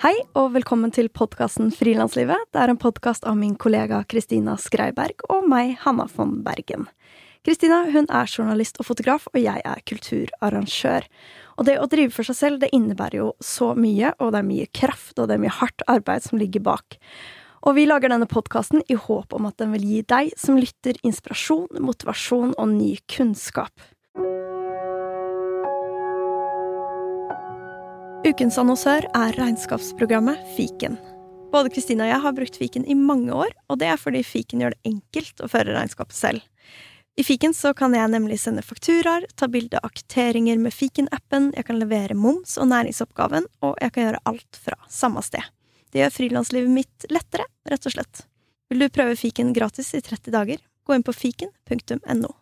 Hei og velkommen til podkasten Frilanslivet. Det er en podkast av min kollega Kristina Skreiberg og meg, Hanna von Bergen. Kristina hun er journalist og fotograf, og jeg er kulturarrangør. Og det å drive for seg selv det innebærer jo så mye, og det er mye kraft og det er mye hardt arbeid som ligger bak. Og vi lager denne podkasten i håp om at den vil gi deg som lytter inspirasjon, motivasjon og ny kunnskap. Ukens annonsør er regnskapsprogrammet Fiken. Både Kristina og jeg har brukt fiken i mange år, og det er fordi fiken gjør det enkelt å føre regnskapet selv. I fiken så kan jeg nemlig sende fakturaer, ta bilde av kvitteringer med fiken-appen, jeg kan levere moms og næringsoppgaven, og jeg kan gjøre alt fra samme sted. Det gjør frilanslivet mitt lettere, rett og slett. Vil du prøve fiken gratis i 30 dager? Gå inn på fiken.no.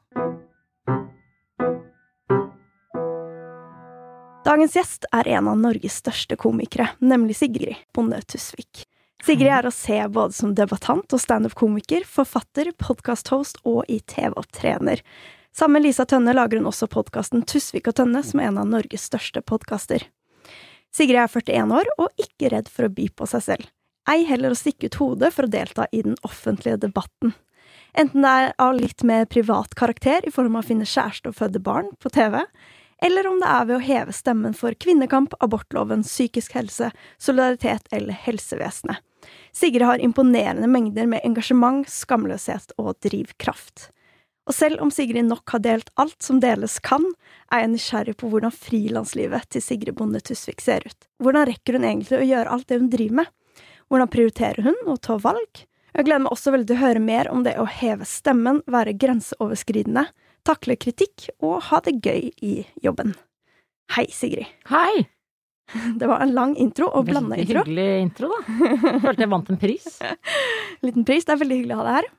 Dagens gjest er en av Norges største komikere, nemlig Sigrid Bonde Tusvik. Sigrid er å se både som debattant og standup-komiker, forfatter, podkast-host og i TV-opptrener. Sammen med Lisa Tønne lager hun også podkasten Tusvik og Tønne, som er en av Norges største podkaster. Sigrid er 41 år og ikke redd for å by på seg selv. Ei heller å stikke ut hodet for å delta i den offentlige debatten. Enten det er av litt mer privat karakter i form av å finne kjæreste og føde barn på TV, eller om det er ved å heve stemmen for kvinnekamp, abortloven, psykisk helse, solidaritet eller helsevesenet. Sigrid har imponerende mengder med engasjement, skamløshet og drivkraft. Og selv om Sigrid nok har delt alt som deles kan, er jeg nysgjerrig på hvordan frilanslivet til Sigrid Bonde Tusvik ser ut. Hvordan rekker hun egentlig å gjøre alt det hun driver med? Hvordan prioriterer hun å ta valg? Jeg gleder meg også veldig til å høre mer om det å heve stemmen, være grenseoverskridende, takle kritikk og ha det gøy i jobben. Hei, Sigrid. Hei! Det var en lang intro og blanda intro. Veldig hyggelig intro, da. Følte jeg vant en pris. Liten pris. Det er veldig hyggelig å ha deg her.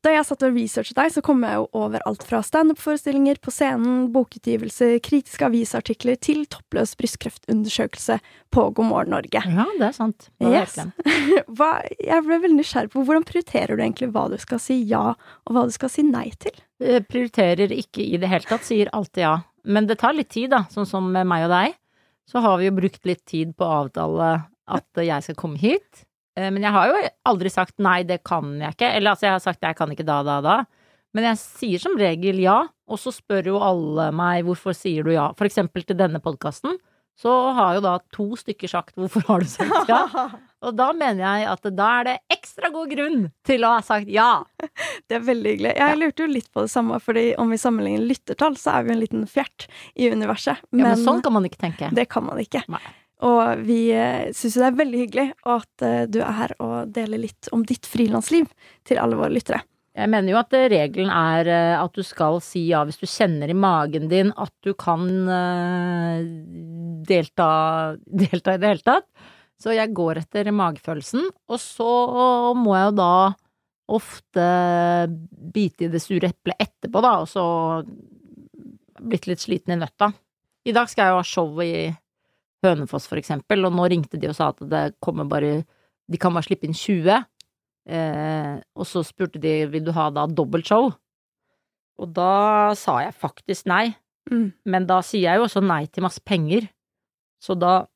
Da jeg satt og researchet deg, så kom jeg jo over alt fra standup-forestillinger på scenen, bokutgivelse, kritiske avisartikler til toppløs brystkreftundersøkelse på God morgen Norge. Ja, det er sant. Det yes. jeg ble veldig nysgjerrig på hvordan prioriterer du egentlig hva du skal si ja, og hva du skal si nei til? Jeg prioriterer ikke i det hele tatt, sier alltid ja. Men det tar litt tid, da, sånn som med meg og deg. Så har vi jo brukt litt tid på å avtale at jeg skal komme hit. Eh, men jeg har jo aldri sagt nei, det kan jeg ikke. Eller altså, jeg har sagt jeg kan ikke da, da, da. Men jeg sier som regel ja, og så spør jo alle meg hvorfor sier du ja. For eksempel til denne podkasten, så har jo da to stykker sagt hvorfor har du sagt ja. Og da mener jeg at da er det ekstra god grunn til å ha sagt ja. Det er veldig hyggelig. Jeg lurte jo litt på det samme, fordi om vi sammenligner lyttertall, så er vi en liten fjert i universet. Men, ja, men sånn kan man ikke tenke. Det kan man ikke. Nei. Og vi eh, syns jo det er veldig hyggelig at eh, du er her og deler litt om ditt frilansliv til alle våre lyttere. Jeg mener jo at eh, regelen er at du skal si ja hvis du kjenner i magen din at du kan delta, delta i det hele tatt. Så jeg går etter magefølelsen, og så må jeg jo da ofte bite i det sure eplet etterpå, da, og så blitt litt sliten i nøtta. I dag skal jeg jo ha show i Hønefoss, for eksempel, og nå ringte de og sa at det kommer bare De kan bare slippe inn 20. Eh, og så spurte de vil du ha da dobbeltshow. Og da sa jeg faktisk nei. Mm. Men da sier jeg jo også nei til masse penger. Så da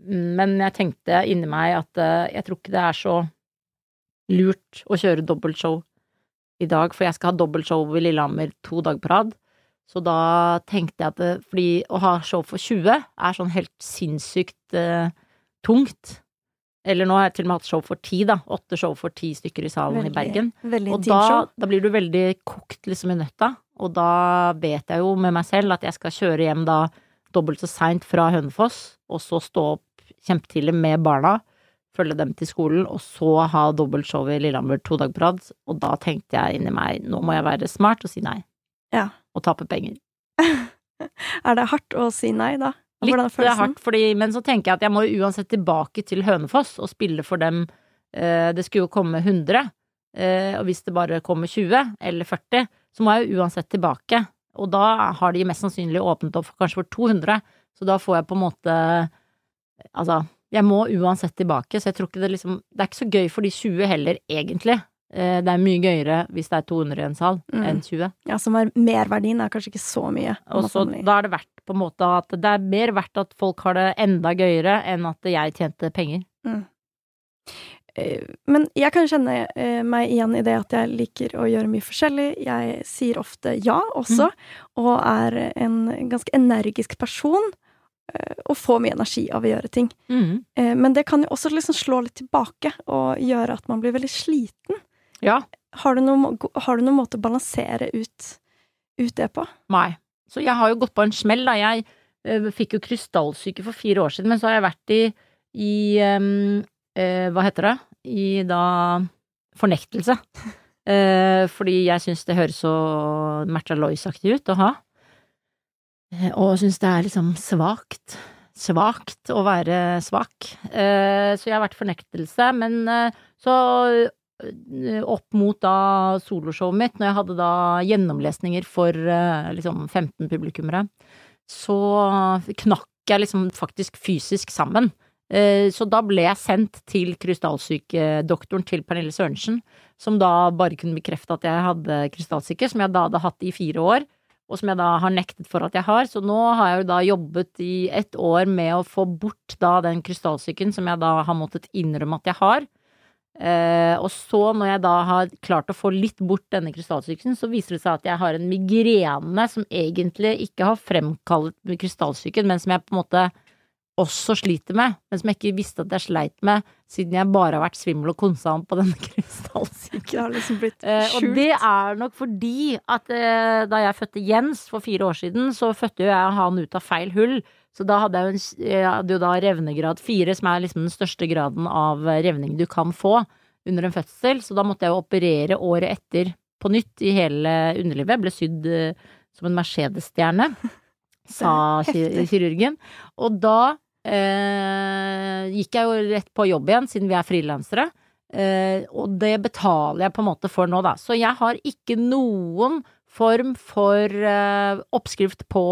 Men jeg tenkte inni meg at eh, jeg tror ikke det er så lurt å kjøre dobbeltshow i dag, for jeg skal ha dobbeltshow i Lillehammer to dager på rad. Så da tenkte jeg at det, fordi å ha show for 20 er sånn helt sinnssykt eh, tungt. Eller nå har jeg til og med hatt show for 10, da. Åtte show for ti stykker i salen veldig, i Bergen. Og da, da, blir du veldig kokt liksom i nøtta. Og da vet jeg jo med meg selv at jeg skal kjøre hjem da dobbelt så seint fra Hønefoss, og så stå opp kjempetidlig med barna, følge dem til skolen, og så ha dobbeltshow i Lillehammer to dager på rad. Og da tenkte jeg inni meg nå må jeg være smart og si nei. Ja og tape penger. er det hardt å si nei, da? Litt det er hardt, fordi, men så tenker jeg at jeg må uansett tilbake til Hønefoss og spille for dem. Eh, det skulle jo komme 100, eh, og hvis det bare kommer 20 eller 40, så må jeg jo uansett tilbake. Og da har de mest sannsynlig åpnet opp for kanskje for 200, så da får jeg på en måte Altså, jeg må uansett tilbake, så jeg tror ikke det liksom Det er ikke så gøy for de 20 heller, egentlig. Eh, det er mye gøyere hvis det er 200 i en sal, Mm. enn 20. Ja, som er merverdien er kanskje ikke så mye. Og så da er det verdt på en måte at det er mer verdt at folk har det enda gøyere enn at jeg tjente penger. Mm. Men jeg kan kjenne eh, meg igjen i det at jeg liker å gjøre mye forskjellig. Jeg sier ofte ja også, og er en ganske energisk person. eh, Og får mye energi av å gjøre ting. Mm. Eh, Men det kan jo også liksom slå litt tilbake og gjøre at man blir veldig sliten. Ja. Har du noen, har du noen måte å balansere ut, ut det på? Nei. Så jeg har jo gått på en smell, da. Jeg eh, fikk jo krystallsyke for fire år siden, men så har jeg vært i, i em, eh, Hva heter det? I da fornektelse. Eh, fordi jeg syns det høres så Märtha Lois-aktig ut å ha. Og syns det er liksom svakt. Svakt å være svak. Så jeg har vært fornektelse, men så opp mot da soloshowet mitt, når jeg hadde da gjennomlesninger for eh, liksom 15 publikummere, så knakk jeg liksom faktisk fysisk sammen. Eh, Så da ble jeg sendt til krystallsykedoktoren til Pernille Sørensen, som da bare kunne bekrefte at jeg hadde krystallsyke, som jeg da hadde hatt i fire år, og som jeg da har nektet for at jeg har. Så nå har jeg jo da jobbet i ett år med å få bort da den krystallsyken som jeg da har måttet innrømme at jeg har. Eh, og så, når jeg da har klart å få litt bort denne krystallsyken, så viser det seg at jeg har en migrene som egentlig ikke har fremkalt krystallsyken, men som jeg på en måte også sliter med, men som jeg ikke visste at jeg sleit med, siden jeg bare har vært svimmel og konsant på denne krystallsyken. Det har liksom blitt Eh, og det er nok fordi at eh, da jeg fødte Jens for fire år siden, så fødte jo jeg han ut av feil hull. Så da hadde jeg jo, en, jeg hadde jo da revnegrad fire, som er liksom den største graden av eh, revning du kan få under en fødsel. Så da måtte jeg jo operere året etter på nytt i hele underlivet. Ble sydd eh, som en Mercedes-stjerne, sa Heftig. kirurgen. Og da eh, gikk jeg jo rett på jobb igjen, siden vi er frilansere. Eh, og det betaler jeg på en måte for nå, da. Så jeg har ikke noen form for eh, oppskrift på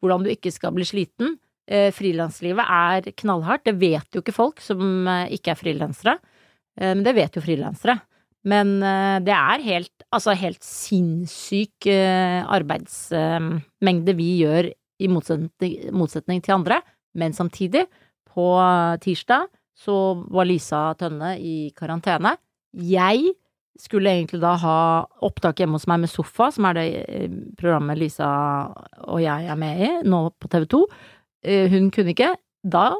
hvordan du ikke skal bli sliten. Eh, Frilanslivet er knallhardt. Det vet jo ikke folk som eh, ikke er frilansere. Eh, men det vet jo frilansere. Men det er helt, altså helt sinnssyk arbeidsmengde vi gjør i motsetning, til andre. Men samtidig, på tirsdag så var Lisa Tønne i karantene. Jeg skulle egentlig da ha opptak hjemme hos meg med Sofa, som er det programmet Lisa og jeg er med i, nå på TV 2. Eh, Hun kunne ikke. Da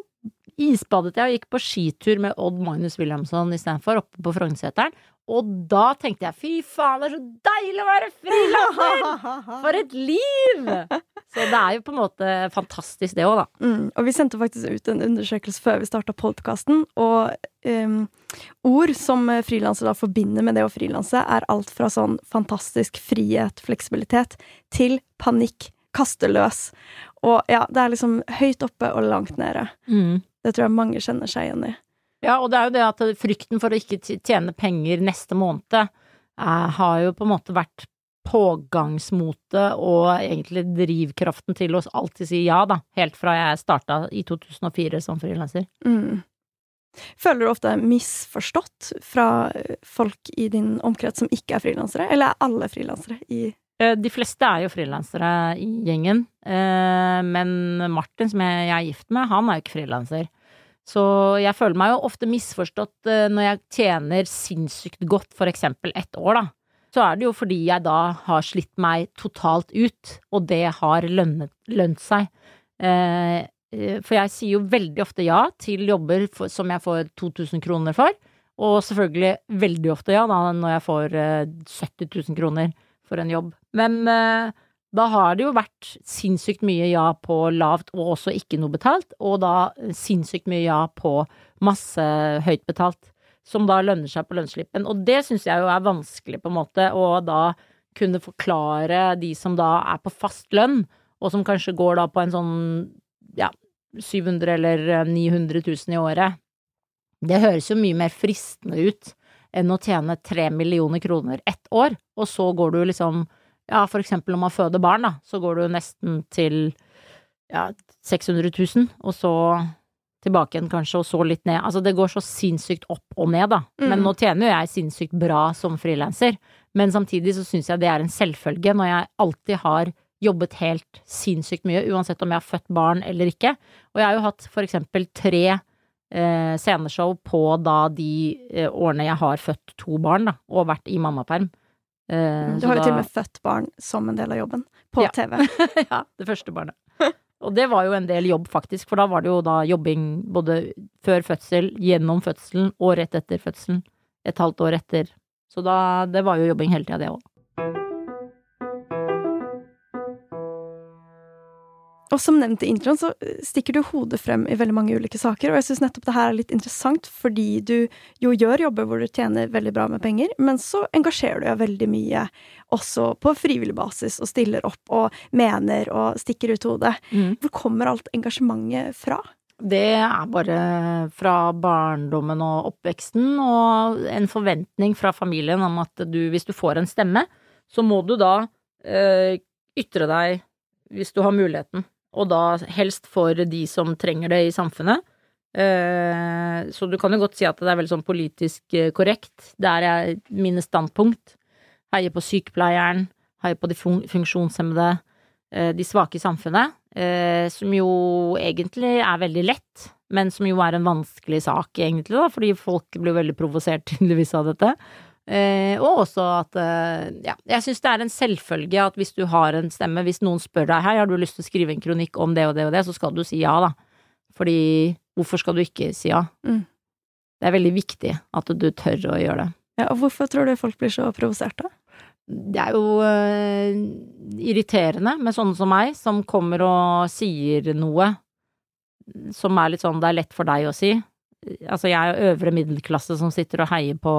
isbadet jeg og gikk på skitur med Odd Magnus Williamson istedenfor, oppe på Frognerseteren. Og da tenkte jeg fy faen, det er så deilig å være frilanser! For et liv! Så det er jo på en måte fantastisk, det òg, da. Mm, og vi sendte faktisk ut en undersøkelse før vi starta podkasten, og um, ord som frilansere da forbinder med det å frilanse, er alt fra sånn fantastisk frihet, fleksibilitet, til panikk, kaste løs. Og ja, det er liksom høyt oppe og langt nede. Det tror jeg mange kjenner seg igjen i. Ja, og det er jo det at frykten for å ikke tjene penger neste måned eh, har jo på en måte vært pågangsmotet og egentlig drivkraften til å alltid si ja, da. Helt fra jeg starta i 2004 som frilanser. Mm. Føler du ofte misforstått fra folk i din omkrets som ikke er frilansere, eller er alle frilansere i De fleste er jo frilansere i gjengen, eh, men Martin, som jeg er gift med, han er jo ikke frilanser. Så jeg føler meg jo ofte misforstått eh, når jeg tjener sinnssykt godt, for eksempel ett år, da. Så er det jo fordi jeg da har slitt meg totalt ut, og det har lønnet, lønt seg. Eh, eh, For jeg sier jo veldig ofte ja til jobber som jeg får 2000 kroner for, og selvfølgelig veldig ofte ja da når jeg får eh, 70 000 kroner for en jobb. Men eh, da har det jo vært sinnssykt mye ja på lavt og også ikke noe betalt, og da sinnssykt mye ja på masse høyt betalt, som da lønner seg på lønnsslippen. Og det syns jeg jo er vanskelig, på en måte, å da kunne forklare de som da er på fast lønn, og som kanskje går da på en sånn ja, 700 eller 900 000 i året. Det høres jo mye mer fristende ut enn å tjene tre millioner kroner ett år, og så går du liksom ja, for eksempel når man føder barn, da, så går du nesten til ja, 600 000, og så tilbake igjen kanskje, og så litt ned. Altså det går så sinnssykt opp og ned, da. Men Mm. nå tjener jo jeg sinnssykt bra som frilanser. Men samtidig så syns jeg det er en selvfølge når jeg alltid har jobbet helt sinnssykt mye, uansett om jeg har født barn eller ikke. Og jeg har jo hatt for eksempel tre eh, sceneshow på da de eh, årene jeg har født to barn, da, og vært i mammaperm. Eh, Du har jo da- til og med født barn som en del av jobben. På Ja. TV. ja, det første barnet. Og det var jo en del jobb, faktisk, for da var det jo da jobbing både før fødsel, gjennom fødselen og rett etter fødselen. Et halvt år etter. Så da, det var jo jobbing hele tida, det òg. Og som nevnt i introen, så stikker du hodet frem i veldig mange ulike saker. Og jeg syns nettopp det her er litt interessant, fordi du jo gjør jobber hvor du tjener veldig bra med penger, men så engasjerer du deg veldig mye også på frivillig basis, og stiller opp og mener og stikker ut hodet. Mm. Hvor kommer alt engasjementet fra? Det er bare fra barndommen og oppveksten, og en forventning fra familien om at du, hvis du får en stemme, så må du da eh, ytre deg hvis du har muligheten, og da helst for de som trenger det i samfunnet. Eh, så du kan jo godt si at det er veldig sånn politisk eh, korrekt. Det er mine standpunkt. Heier på sykepleieren, heier på de fun funksjonshemmede, eh, de svake i samfunnet, som jo egentlig er veldig lett, men som jo er en vanskelig sak, egentlig, da, fordi folk blir veldig provosert tydeligvis av dette. Eh, og også at eh, ja, jeg syns det er en selvfølge at hvis du har en stemme, hvis noen spør deg hei, har du lyst til å skrive en kronikk om det og det og det, så skal du si ja, da. Fordi hvorfor skal du ikke si ja? Mm. Det er veldig viktig at du tør å gjøre det. Ja, og hvorfor tror du folk blir så provosert, da? Det er jo eh, irriterende med sånne som meg, som kommer og sier noe som er litt sånn det er lett for deg å si. Altså, jeg er øvre middelklasse som sitter og heier på,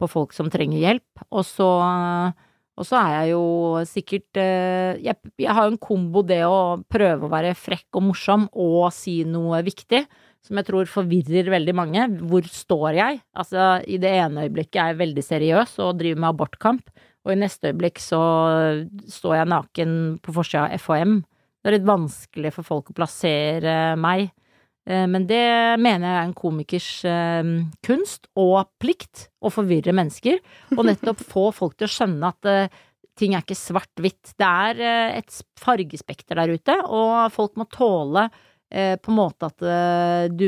på folk som trenger hjelp, og så og så er jeg jo sikkert eh, jeg, jeg har jo en kombo det å prøve å være frekk og morsom og si noe viktig, som jeg tror forvirrer veldig mange. Hvor står jeg? Altså, i det ene øyeblikket er jeg veldig seriøs og driver med abortkamp, og i neste øyeblikk så står jeg naken på forsida av FHM. Det er litt vanskelig for folk å plassere meg. Eh, Men det mener jeg er en komikers eh, kunst og plikt å forvirre mennesker, og nettopp få folk til å skjønne at eh, ting er ikke svart-hvitt. Det er et fargespekter der ute, og folk må tåle på en måte at du,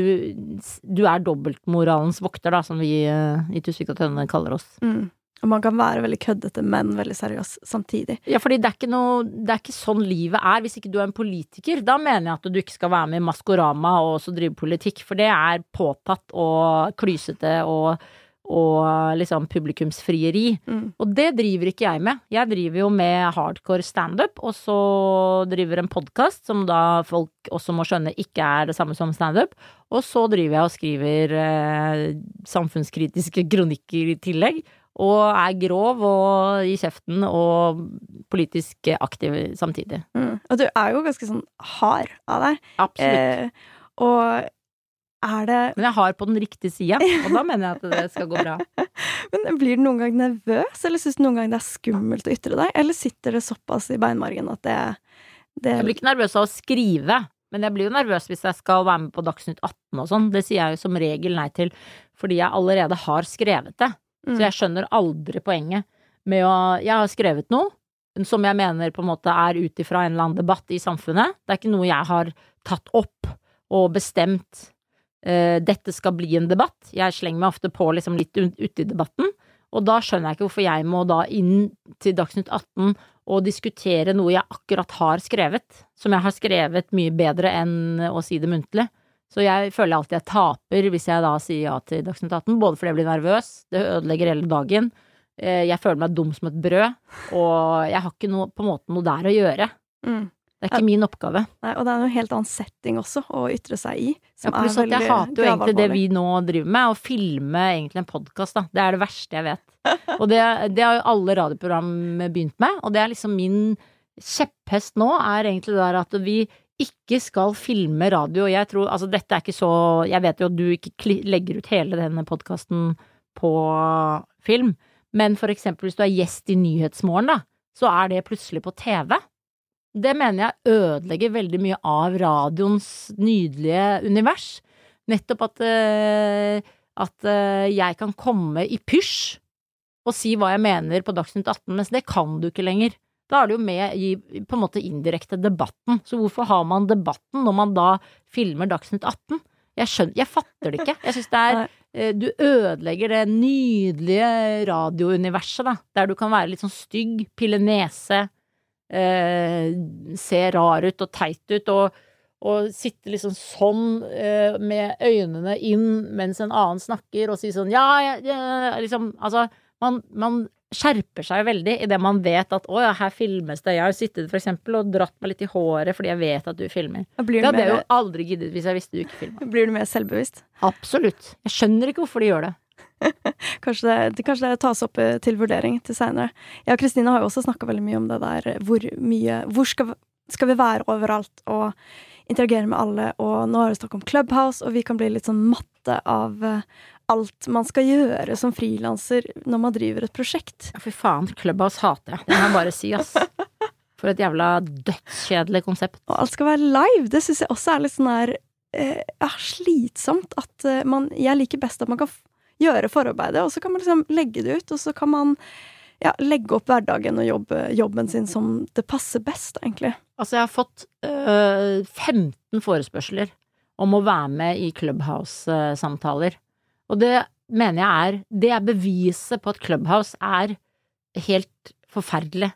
du er dobbeltmoralens vokter, da, som vi i Tusvik og Tønne kaller oss. Mm. Og man kan være veldig køddete, men veldig seriøs samtidig. Ja, fordi det er ikke noe Det er ikke sånn livet er. Hvis ikke du er en politiker, da mener jeg at du ikke skal være med i Maskorama og også drive politikk, for det er påtatt og klysete og, og liksom publikumsfrieri. Mm. Og det driver ikke jeg med. Jeg driver jo med hardcore standup, og så driver en podkast som da folk også må skjønne ikke er det samme som standup. Og så driver jeg og skriver eh, samfunnskritiske kronikker i tillegg. Og er grov og i kjeften og politisk aktiv samtidig. Mm. Og du er jo ganske sånn hard av deg. Absolutt. Eh, og er det Men jeg har på den riktige sida, og da mener jeg at det skal gå bra. Men Blir du noen gang nervøs, eller syns du noen gang det er skummelt å ytre deg? Eller sitter det såpass i beinmargen at det, det Jeg blir ikke nervøs av å skrive, men jeg blir jo nervøs hvis jeg skal være med på Dagsnytt 18 og sånn. Det sier jeg jo som regel nei til, fordi jeg allerede har skrevet det. Mm. Så jeg skjønner aldri poenget med å Jeg har skrevet noe som jeg mener på en måte er ut ifra en eller annen debatt i samfunnet. Det er ikke noe jeg har tatt opp og bestemt uh, dette skal bli en debatt. Jeg slenger meg ofte på liksom litt uti debatten, og da skjønner jeg ikke hvorfor jeg må da inn til Dagsnytt 18 og diskutere noe jeg akkurat har skrevet, som jeg har skrevet mye bedre enn å si det muntlig. Så jeg føler alltid jeg taper hvis jeg da sier ja til Dagsnytt 18, både fordi jeg blir nervøs, det ødelegger hele dagen, eh, jeg føler meg dum som et brød, og jeg har ikke noe, på en måte noe der å gjøre. mm. Det er ikke min oppgave. Nei, og det er en helt annen setting også å ytre seg i. Ja, Som pluss at jeg hater jo egentlig det vi nå driver med, å filme egentlig en podkast, da. Det er det verste jeg vet. Og det, det har jo alle radioprogram begynt med, og det er liksom min kjepphest nå, er egentlig det der at vi ikke skal filme radio. Jeg tror, altså dette er ikke så Jeg vet jo at du ikke legger ut hele denne podkasten på film, men for eksempel hvis du er gjest i Nyhetsmorgen, da, så er det plutselig på TV. Det mener jeg ødelegger veldig mye av radioens nydelige univers. nettopp at, eh, at eh, jeg kan komme i pysj og si hva jeg mener på Dagsnytt 18, mens det kan du ikke lenger. Da er det jo med i på en måte indirekte debatten. Så hvorfor har man debatten når man da filmer Dagsnytt 18? Jeg skjønner, jeg fatter det ikke. Jeg synes det er eh, Du ødelegger det nydelige radiouniverset, da. Der du kan være litt sånn stygg, pille nese, eh, se rar ut og teit ut, og, og sitte liksom sånn eh, med øynene inn mens en annen snakker, og si sånn ja, ja, ja liksom Altså, man, man skjerper seg veldig idet man vet at å ja, her filmes det. Jeg har sittet for eksempel og dratt meg litt i håret fordi jeg vet at du filmer. Blir Det hadde jeg jo aldri giddet hvis jeg visste du ikke filma. blir du mer selvbevisst? Absolutt. Jeg skjønner ikke hvorfor de gjør det. Kanskje det, kanskje det tas opp eh, til vurdering til seinere. Jeg og Kristine har jo også snakka veldig mye om det der eh, hvor mye Hvor skal, vi- skal vi være overalt og interagere med alle? Og nå har vi snakket om Clubhouse, og vi kan bli litt sånn matte av eh, alt man skal gjøre som frilanser når man driver et prosjekt. Ja, fy faen, Clubhouse hater jeg. Det må jeg bare si, ass. For et jævla dødskjedelig konsept. Og alt skal være live. Det syns jeg også er litt sånn her eh, ja, slitsomt. At eh, man Jeg liker best at man kan gjøre forarbeidet, og så kan man liksom legge det ut, og så kan man ja, legge opp hverdagen og jobbe, jobben sin som det passer best, egentlig. Altså, jeg har fått øh, 15 forespørsler om å være med i Clubhouse-samtaler. Og det mener jeg er Det er beviset på at Clubhouse er helt forferdelig.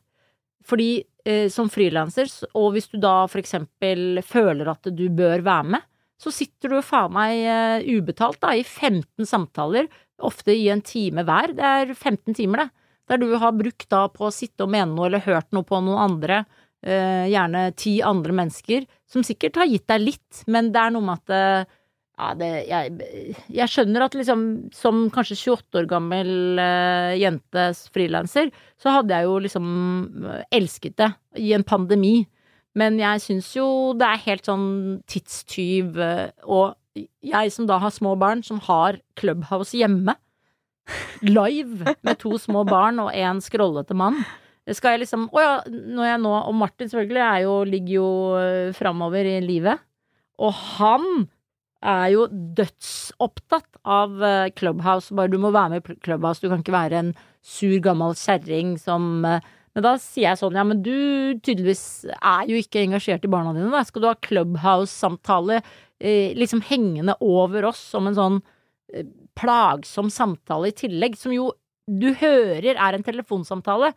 Fordi eh, som frilanser, og hvis du da for eksempel føler at du bør være med, så sitter du faen meg uh, ubetalt da, i 15 samtaler, ofte i en time hver. Det er 15 timer, det. Der du har brukt da på å sitte og mene noe, eller hørt noe på noen andre, uh, gjerne ti andre mennesker, som sikkert har gitt deg litt, men det er noe med at eh, ja, det, jeg, jeg skjønner at liksom, som kanskje 28 år gammel uh, jente frilanser, så hadde jeg jo liksom eh, elsket det i en pandemi. Men jeg syns jo det er helt sånn tidstyv, eh, og jeg som da har små barn, som har Clubhouse hjemme, live med to små barn og en skrollete mann. Skal jeg liksom Å ja, når jeg nå Og Martin selvfølgelig jo, ligger jo framover i livet. Og han er jo dødsopptatt av eh, Clubhouse. Bare du må være med i Clubhouse, du kan ikke være en sur gammel kjerring som eh, Men da sier jeg sånn, ja, men du tydeligvis er jo ikke engasjert i barna dine, da. Skal du ha Clubhouse-samtale eh, liksom hengende over oss som en sånn plagsom samtale i tillegg, som jo du hører er en telefonsamtale.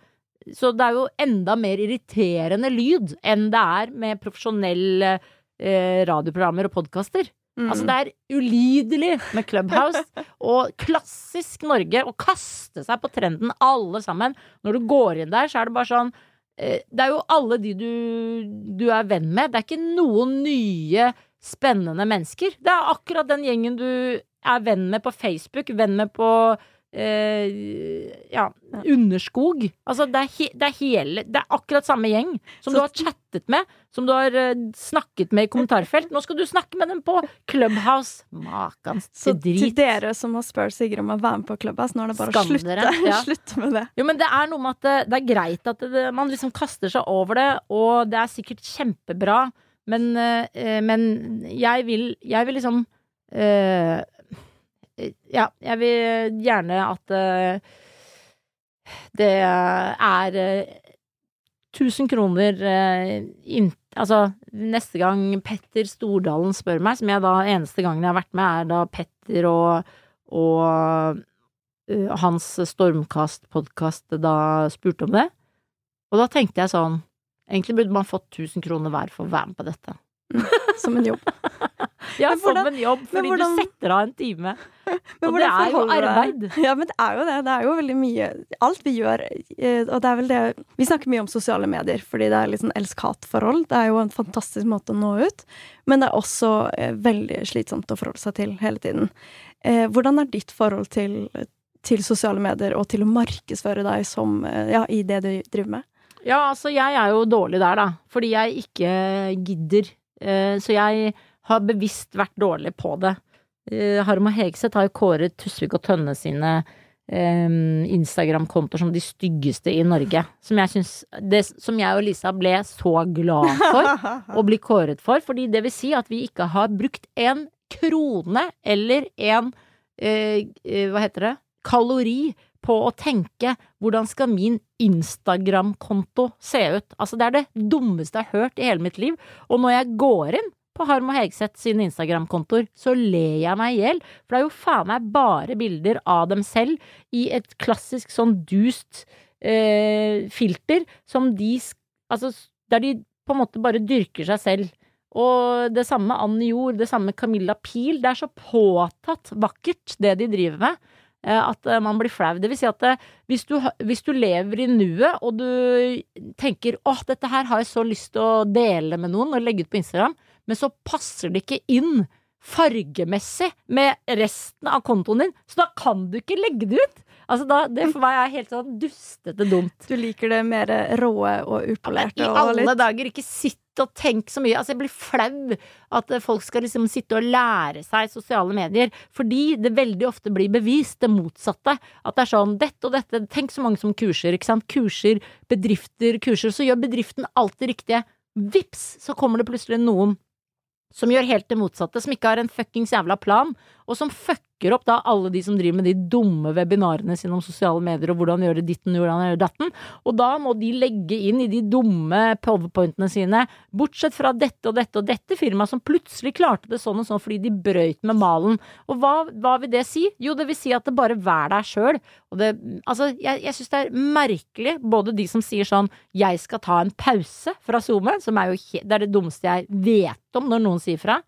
Så det er jo enda mer irriterende lyd enn det er med profesjonelle eh, radioprogrammer og podkaster. Mm. Altså, det er ulidelig med Clubhouse og klassisk Norge å kaste seg på trenden, alle sammen. Når du går inn der, så er det bare sånn eh, Det er jo alle de du, du er venn med. Det er ikke noen nye, spennende mennesker. Det er akkurat den gjengen du er venn med på Facebook, venn med på eh, ja, Underskog. Altså, det er, he, det er hele Det er akkurat samme gjeng som Så- du har chattet med, som du har uh, snakket med i kommentarfelt. Nå skal du snakke med dem på Clubhouse. Makan Så til til dere som har spurt Sigrid om å være med på Clubhouse, nå er det bare å slutte, ja. slutte med det. Jo, men det er noe med at det, det er greit at det, man liksom kaster seg over det, og det er sikkert kjempebra, men, uh, men jeg vil, jeg vil liksom eh, Ja, jeg vil gjerne at uh, det er uh, 1000 kroner uh, inn, Altså, neste gang Petter Stordalen spør meg, som jeg da eneste gangen jeg har vært med, er da Petter og, og hans Stormkast-podkast da spurte om det. Og da tenkte jeg sånn Egentlig burde man fått 1000 kroner hver for å være med på dette. Som en jobb. Ja, Men hvordan- som en jobb, fordi hvordan- du setter av en time. Men Og det er jo arbeid. Ja, men det er jo det. Det er jo veldig mye Alt vi gjør, eh, og det er vel det Vi snakker mye om sosiale medier, fordi det er litt sånn elsk-hat-forhold. Det er jo en fantastisk måte å nå ut, men det er også eh, veldig slitsomt å forholde seg til hele tiden. Eh, hvordan er ditt forhold til, til sosiale medier og til å markedsføre deg som Ja, i det du driver med? Ja, altså jeg er jo dårlig der, da. Fordi jeg ikke gidder. Så jeg har bevisst vært dårlig på det. Eh, Harm og Hegseth har jo kåret Tusvik og Tønne sine eh, Instagram-kontoer som de styggeste i Norge. Som jeg synes, det, Som jeg og Lisa ble så glad for å bli kåret for. Fordi det vil si at vi ikke har brukt en krone eller en eh, eh, Hva heter det? Kalori på å tenke hvordan skal min Instagram-konto se ut? Altså, det er det dummeste jeg har hørt i hele mitt liv. Og når jeg går inn på Harm og Hegseth sine Instagram-kontoer, så ler jeg meg i hjel. For det er jo faen meg bare bilder av dem selv i et klassisk sånn dust eh, filter som de Altså, der de på en måte bare dyrker seg selv. Og det samme Anne Jord, det samme Camilla Pil. Det er så påtatt vakkert, det de driver med, eh, at eh, man blir flau. Det vil si at eh, hvis du, hvis du lever i nuet, og du tenker 'Å, dette her har jeg så lyst til å dele med noen og legge ut på Instagram, men så passer det ikke inn fargemessig med resten av kontoen din, så da kan du ikke legge det ut. Altså da, Det for meg er helt sånn dustete dumt. Du liker det mer råe og upolerte? I og alle litt dager, ikke sitt og tenk så mye. Altså, jeg blir flau at folk skal liksom sitte og lære seg sosiale medier, fordi det veldig ofte blir bevist det motsatte. At det er sånn dette og dette, tenk så mange som kurser, ikke sant. Kurser, bedrifter, kurser. Så gjør bedriften alt det riktige. Vips, så kommer det plutselig noen som gjør helt det motsatte, som ikke har en fuckings jævla plan, og som fucker opp da alle de som driver med de dumme webinarene sine om sosiale medier og hvordan gjøre ditten og hvordan gjøre datten, og da må de legge inn i de dumme powerpointene sine, bortsett fra dette og dette og dette firmaet som plutselig klarte det sånn og sånn fordi de brøyt med malen. Og hva, hva vil det si? Jo, det vil si at det bare vær deg sjøl. Altså, jeg, jeg syns det er merkelig, både de som sier sånn 'jeg skal ta en pause fra SoMe', som er jo det er det dummeste jeg vet om når noen sier fra.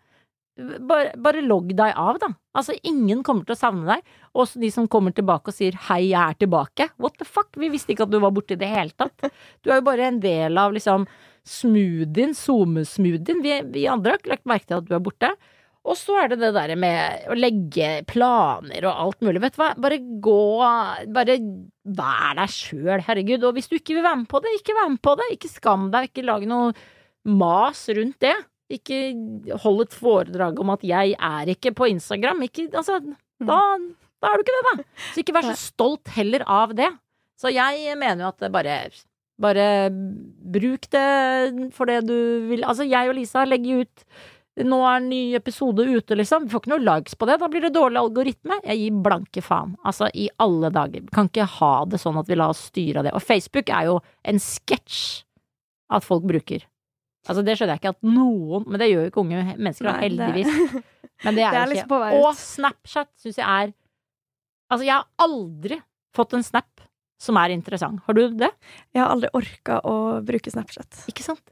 Bare, bare logg deg av, da. Altså, ingen kommer til å savne deg. Også de som kommer tilbake og sier 'hei, jeg er tilbake'. What the fuck? Vi visste ikke at du var borte i det hele tatt. Du er jo bare en del av liksom smoothien, SoMe-smoothien. Vi, vi andre har ikke lagt merke til at du er borte. Og så er det det derre med å legge planer og alt mulig. Vet du hva, bare gå Bare vær deg sjøl, herregud. Og hvis du ikke vil være med på det, ikke vær med på det. Ikke skam deg, ikke lag noe mas rundt det. Ikke hold et foredrag om at 'jeg er ikke på Instagram'. Ikke, altså, da, da er du ikke det, da. Så ikke vær så stolt heller av det. Så jeg mener jo at bare bare bruk det for det du vil. Altså, jeg og Lisa legger ut nå er en ny episode ute, liksom. Vi får ikke noe likes på det. Da blir det dårlig algoritme. Jeg gir blanke faen. Altså, i alle dager. Vi kan ikke ha det sånn at vi lar oss styre av det. Og Facebook er jo en sketsj at folk bruker. Altså, det skjønner jeg ikke at noen Men det gjør jo ikke unge mennesker, da, heldigvis. det-. Men det er, Det er ikke. Og Snapchat syns jeg er Altså, jeg har aldri fått en snap som er interessant. Har du det? Jeg har aldri orka å bruke Snapchat. Ikke sant?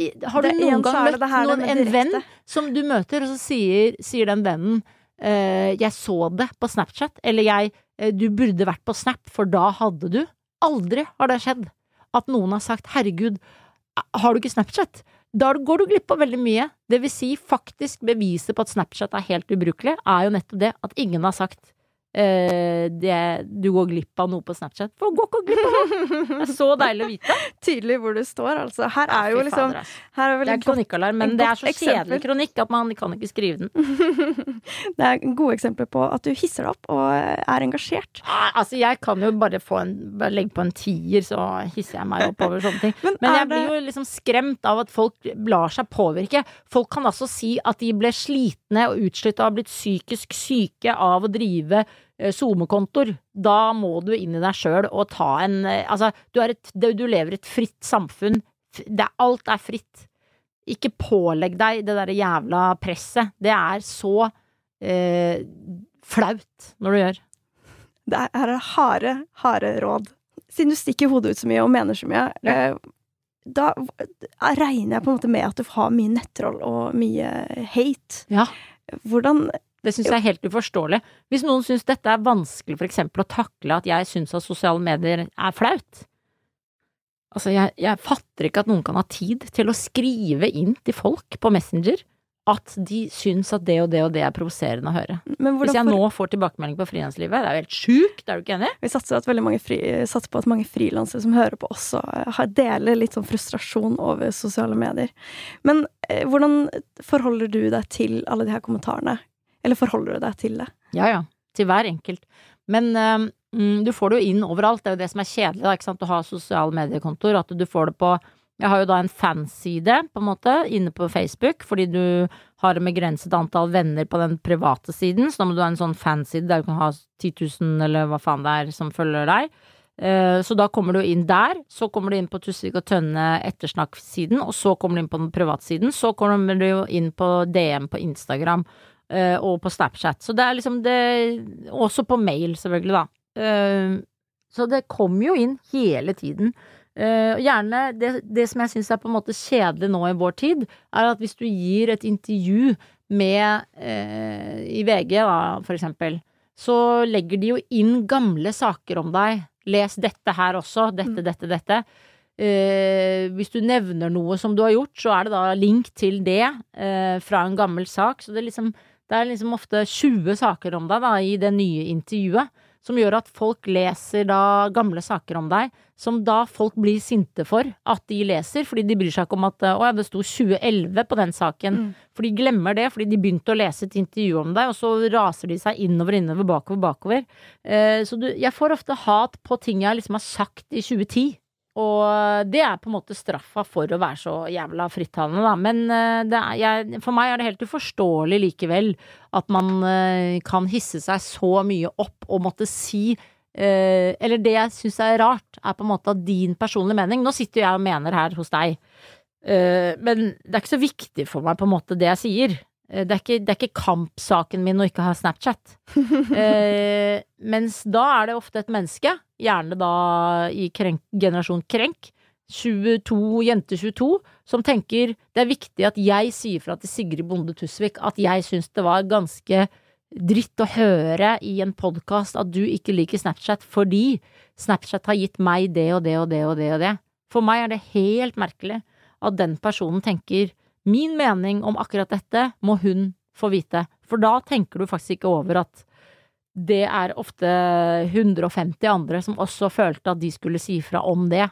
I, har du noen gang møtt noen, en venn som du møter, og så sier, sier den vennen eh, 'jeg så det på Snapchat', eller jeg eh, 'du burde vært på Snap, for da hadde du'. Aldri har det skjedd at noen har sagt 'herregud, har du ikke Snapchat'? Da går du glipp av veldig mye. Det vil si, faktisk beviset på at Snapchat er helt ubrukelig, er jo nettopp det at ingen har sagt det, du går glipp av noe på Snapchat. For du går ikke glipp av noe! Det er så deilig å vite. Tydelig hvor du står, altså. Her er jo liksom her er Det er kronikkalarm, men det er så kjedelig kronikk at man kan ikke skrive den. Det er gode eksempler på at du hisser deg opp og er engasjert. Ah, Altså, jeg kan jo bare få en bare legge på en tier, så hisser jeg meg opp over sånne ting. Men, Men jeg blir jo liksom skremt av at folk lar seg påvirke. Folk kan altså si at de ble slitne og utslitt og har blitt psykisk syke av å drive eh, SoMe-kontoer. Da må du inn i deg sjøl og ta en eh, Altså, du, et, du lever et fritt samfunn. Det, alt er fritt. Ikke pålegg deg det derre jævla presset. Det er så eh, flaut når du gjør. Det er, her er harde, harde råd. Siden du stikker hodet ut så mye og mener så mye, Ja. eh, da regner jeg på en måte med at du har mye nettroll og mye hate. Ja. Hvordan Det syns jeg er helt uforståelig. Hvis noen syns dette er vanskelig for eksempel å takle at jeg syns at sosiale medier er flaut Altså, jeg, jeg fatter ikke at noen kan ha tid til å skrive inn til folk på Messenger at de syns at det og det og det er provoserende å høre. Men Hvis jeg nå får tilbakemelding på frilanslivet, det er jo helt sjukt, er du ikke enig? Vi satser, fri, satser på at mange frilansere som hører på også, eh, har- deler litt sånn frustrasjon over sosiale medier. Men eh, hvordan forholder du deg til alle de her kommentarene? Eller forholder du deg til det? Ja ja, til hver enkelt. Men mm, du får det jo inn overalt, det er jo det som er kjedelig, da, ikke sant, å ha sosiale mediekontoer, at du får det på Jeg har jo da en fanside, på en måte, inne på Facebook, fordi du har et begrenset antall venner på den private siden, så da må du ha en sånn fanside der du kan ha 10 000 eller hva faen det er som følger deg. Eh, så da kommer du inn der, så kommer du inn på Tusvik og Tønne ettersnakk-siden, og så kommer du inn på den private siden, så kommer du inn på DM på Instagram og på Snapchat. Så det er liksom det Også på mail, selvfølgelig, da. Eh, så det kommer jo inn hele tiden. Uh, gjerne det, det, som jeg syns er på en måte kjedelig nå i vår tid, er at hvis du gir et intervju med uh, i VG, da, for eksempel, så legger de jo inn gamle saker om deg. Les dette her også. Dette, mm. dette, dette. Uh, hvis du nevner noe som du har gjort, så er det da link til det fra en gammel sak. Så det liksom, det er liksom ofte 20 saker om deg da, i det nye intervjuet som gjør at folk leser da gamle saker om deg, som da folk blir sinte for at de leser, fordi de bryr seg ikke om at å ja, det sto 2011 på den saken. Mm. For de glemmer det, fordi de begynte å lese et intervju om deg, og så raser de seg innover, innover, bakover, bakover. Eh, så du, jeg får ofte hat på ting jeg liksom har sagt i 2010. Og det er på en måte straffa for å være så jævla frittalende, da. Men eh, er, jeg, for meg er det helt uforståelig likevel at man uh, kan hisse seg så mye opp og måtte si uh, Eller det jeg syns er rart, er på en måte at din personlige mening Nå sitter jeg og mener her hos deg, men det er ikke så viktig for meg på en måte det jeg sier. Det er, ikke, det er ikke kampsaken min å ikke ha Snapchat. mens da er det ofte et menneske gjerne da i krenk, generasjon krenk, 22, jente 22, som tenker det er viktig at jeg sier fra til Sigrid Bonde Tusvik at jeg syns det var ganske dritt å høre i en podkast at du ikke liker Snapchat fordi Snapchat har gitt meg det og det og det og det og det. For meg er det helt merkelig at den personen tenker min mening om akkurat dette må hun få vite, for da tenker du faktisk ikke over at det er ofte 150 andre som også følte at de skulle si fra om det.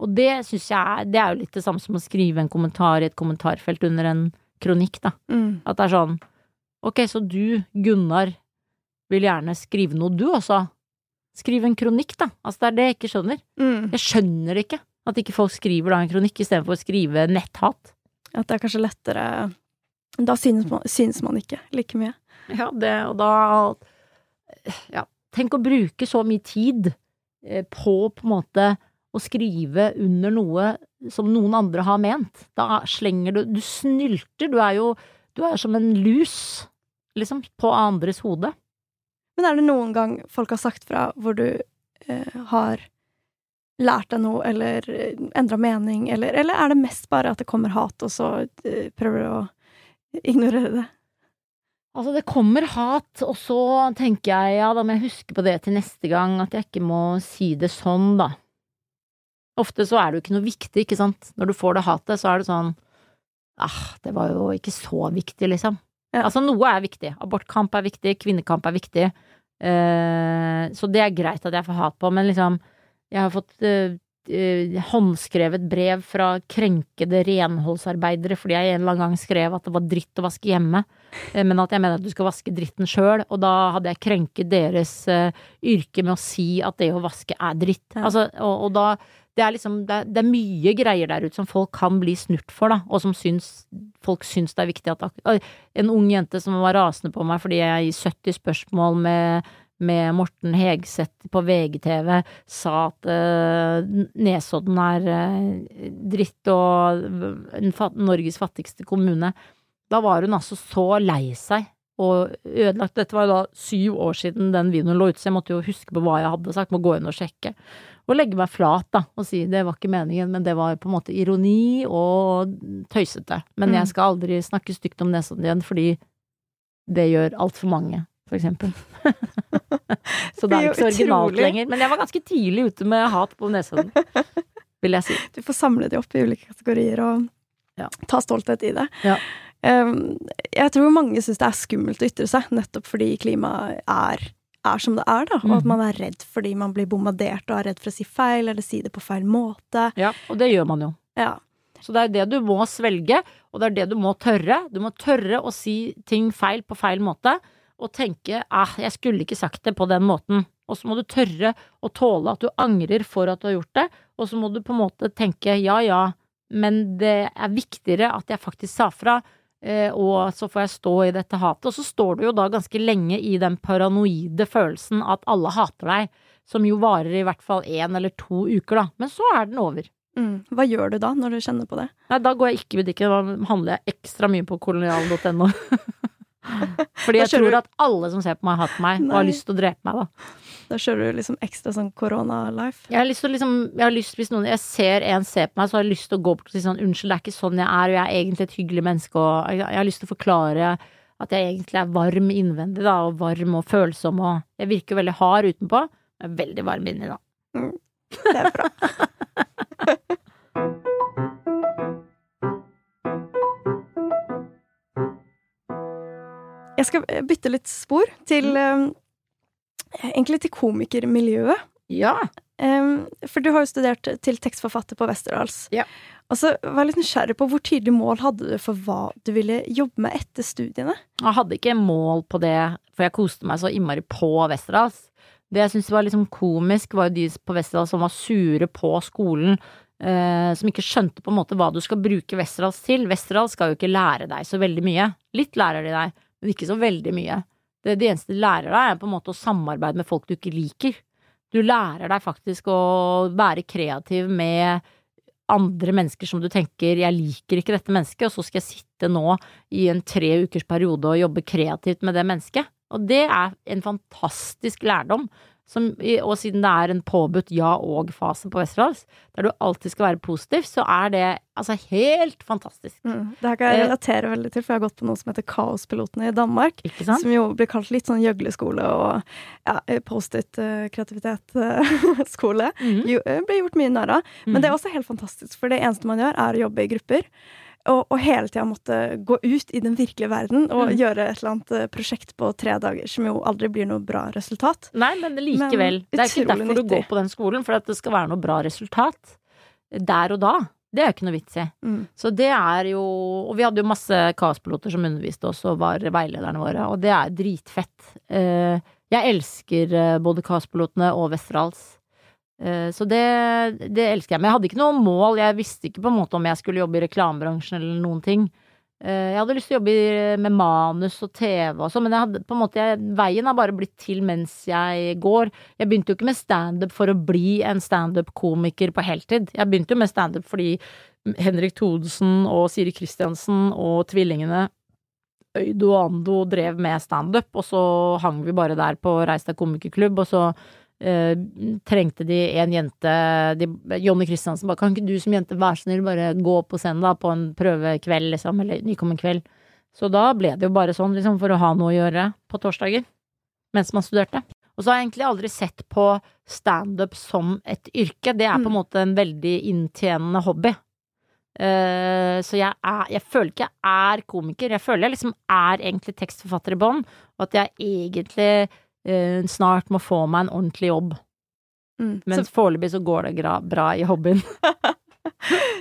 Og det syns jeg Det er jo litt det samme som å skrive en kommentar i et kommentarfelt under en kronikk, da. Mm. At det er sånn Ok, så du, Gunnar, vil gjerne skrive noe, du også? Skriv en kronikk, da. Altså, det er det jeg ikke skjønner. Mm. Jeg skjønner ikke at ikke folk skriver da en kronikk istedenfor å skrive netthat. At det er kanskje lettere Da synes man, synes man ikke like mye. Ja, det, og da ja, tenk å bruke så mye tid eh, på på en måte å skrive under noe som noen andre har ment. Da slenger du Du snylter. Du er jo Du er som en lus, liksom, på andres hode. Men er det noen gang folk har sagt fra hvor du eh, har lært deg noe, eller eh, endra mening, eller, eller, er det mest bare at det kommer hat, og så eh, prøver du å ignorere det? Altså, det kommer hat, og så tenker jeg ja, da må jeg huske på det til neste gang, at jeg ikke må si det sånn, da. Ofte så er det jo ikke noe viktig, ikke sant. Når du får det hatet, så er det sånn ah, det var jo ikke så viktig, liksom. Ja. Altså, noe er viktig. Abortkamp er viktig, kvinnekamp er viktig. Eh, så det er greit at jeg får hat på, men liksom, jeg har fått uh, håndskrevet brev fra krenkede renholdsarbeidere fordi jeg en eller annen gang skrev at det var dritt å vaske hjemme, uh, men at jeg mener at du skal vaske dritten sjøl, og da hadde jeg krenket deres uh, yrke med å si at det å vaske er dritt. Ja. Altså, og, og, da det er liksom, det er, det er, mye greier der ute som folk kan bli snurt for, da, og som syns, folk syns det er viktig at En ung jente som var rasende på meg fordi jeg i 70 spørsmål med med Morten Hegseth på VGTV sa at uh, Nesodden er uh, dritt og Norges fattigste kommune. Da var hun altså så lei seg og ødelagt. Dette var jo da syv år siden den videoen lå ute, så jeg måtte jo huske på hva jeg hadde sagt, må gå inn og sjekke. Og legge meg flat, da, og si det var ikke meningen, men det var på en måte ironi og tøysete. Men mm. jeg skal aldri snakke stygt om Nesodden igjen, fordi det gjør altfor mange for eksempel. så det er ikke så originalt lenger. Men jeg var ganske tidlig ute med hat på Nesodden, vil jeg si. Du får samle de opp i ulike kategorier og ja. ta stolthet i det. Ja. Um, jeg tror mange syns det er skummelt å ytre seg, nettopp fordi klimaet er, er som det er, da. Og at mhm. man er redd fordi man blir bombardert og er redd for å si feil, eller si det på feil måte. Ja, og det gjør man jo. Ja. Så det er det du må svelge, og det er det du må tørre. Du må tørre å si ting feil på feil måte og tenke ah, jeg skulle ikke sagt det på den måten. Og så må du tørre å tåle at du angrer for at du har gjort det, og så må du på en måte tenke ja ja, men det er viktigere at jeg faktisk sa fra, eh, og så får jeg stå i dette hatet. Og så står du jo da ganske lenge i den paranoide følelsen at alle hater deg, som jo varer i hvert fall én eller to uker, da. Men så er den over. Mm. Hva gjør du da, når du kjenner på det? Nei, da går jeg ikke i butikken, da handler jeg ekstra mye på kolonial.no. Fordi jeg tror at alle som ser på meg, hater meg og har lyst til å drepe meg, da. Da kjører du liksom ekstra sånn korona-life. Jeg har lyst til liksom Jeg har lyst, hvis noen Jeg ser en se på meg, så har jeg lyst til å gå bort og si sånn Unnskyld, det er ikke sånn jeg er, og jeg er egentlig et hyggelig menneske, og jeg, har lyst til å forklare at jeg egentlig er varm innvendig, da, og varm og følsom, og jeg virker veldig hard utenpå, men veldig varm inni, da. Det er bra. Jeg skal bytte litt spor til eh, Egentlig til komikermiljøet. Ja. Um, for du har jo studert til tekstforfatter på Westerdals. Ja. Og så var jeg litt nysgjerrig på hvor tydelig mål hadde du for hva du ville jobbe med etter studiene? Jeg hadde ikke mål på det, for jeg koste meg så innmari på Westerdals. Det jeg syntes var liksom komisk, var jo de på Westerdals som var sure på skolen, eh, som ikke skjønte på en måte hva du skal bruke Westerdals til. Westerdals skal jo ikke lære deg så veldig mye. Litt lærer de deg, men ikke så veldig mye. Det, det eneste du lærer deg, er på en måte å samarbeide med folk du ikke liker. Du lærer deg faktisk å være kreativ med andre mennesker som du tenker 'jeg liker ikke dette mennesket', og så skal jeg sitte nå i en tre ukers periode og jobbe kreativt med det mennesket. Og det er en fantastisk lærdom. Som, og siden det er en påbudt ja-og-fase på Westerdals, der du alltid skal være positiv, så er det altså helt fantastisk. Mm. Det her kan jeg Eh. relatere veldig til, for jeg har gått på noe som heter Kaospilotene i Danmark. Som jo blir kalt litt sånn gjøgleskole og ja, Post-it-kreativitet-skole. Jo, eh, ble gjort mye narr av. Men det er også helt fantastisk, for det eneste man gjør, er å jobbe i grupper. Og, og hele tida måtte gå ut i den virkelige verden og mm. gjøre et eller annet eh, prosjekt på tre dager, som jo aldri blir noe bra resultat. Nei, men likevel. Men det er ikke derfor derfor du går på den skolen, for at det skal være noe bra resultat. Der og da. Det er jo ikke noe vits i. Mm. Så det er jo Og vi hadde jo masse kaospiloter som underviste oss og var veilederne våre, og det er dritfett. Eh, Jeg elsker eh, både kaospilotene og Westerdals. Eh, Så det, det elsker jeg. Men jeg hadde ikke noe mål. Jeg visste ikke på en måte om jeg skulle jobbe i reklamebransjen eller noen ting. Eh, Jeg hadde lyst til å jobbe med manus og TV og sånn, men hadde, måte, jeg, veien har bare blitt til mens jeg går. Jeg begynte jo ikke med standup for å bli en standup-komiker på heltid. Jeg begynte jo med standup fordi Henrik Thodesen og Siri Kristiansen og tvillingene Øydo og Ando drev med standup, og så hang vi bare der på Reistad komikerklubb, og så eh, trengte de en jente de, Jonny Kristiansen bare 'Kan ikke du som jente være snill bare gå på scenen da på en prøvekveld', liksom, eller nykommen kveld? Så da ble det jo bare sånn, liksom, for å ha noe å gjøre på torsdager mens man studerte. Og så har jeg egentlig aldri sett på standup som et yrke. Det er på en måte en veldig inntjenende hobby. Uh, så jeg, er, jeg føler ikke jeg er komiker. Jeg føler jeg liksom er egentlig tekstforfatter i bånn, og at jeg egentlig snart må få meg en ordentlig jobb. Mm. Men foreløpig så går det bra i hobbyen. Så,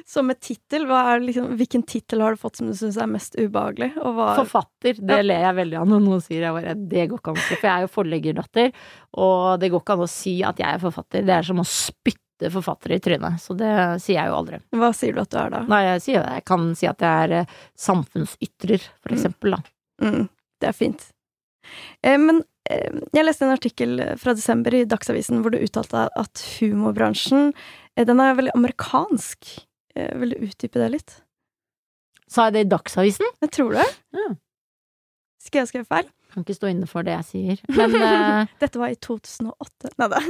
så med tittel, liksom, hvilken tittel har du fått som du syns er mest ubehagelig? Og hva Forfatter, det ler jeg veldig av når noen sier jeg bare, det går ikke an å si, for jeg er jo forleggerdatter, og det går ikke an å si at jeg er forfatter. Det er som å spytte forfatter i trynet, så det sier jeg jo aldri. Hva sier du at du er da? Nei, jeg, sier, jeg kan si at jeg er eh, samfunnsytrer, for Mm. eksempel, da. Mm, det er fint. Eh, men eh, jeg leste en artikkel fra desember i Dagsavisen hvor du uttalte at humorbransjen eh, den er veldig amerikansk. Eh, vil du utdype det litt? Sa jeg det i Dagsavisen? Jeg tror det. Ja. Skal jeg skrive feil? Kan ikke stå inne for det jeg sier. Men uh... Dette var i 2008. Nei da.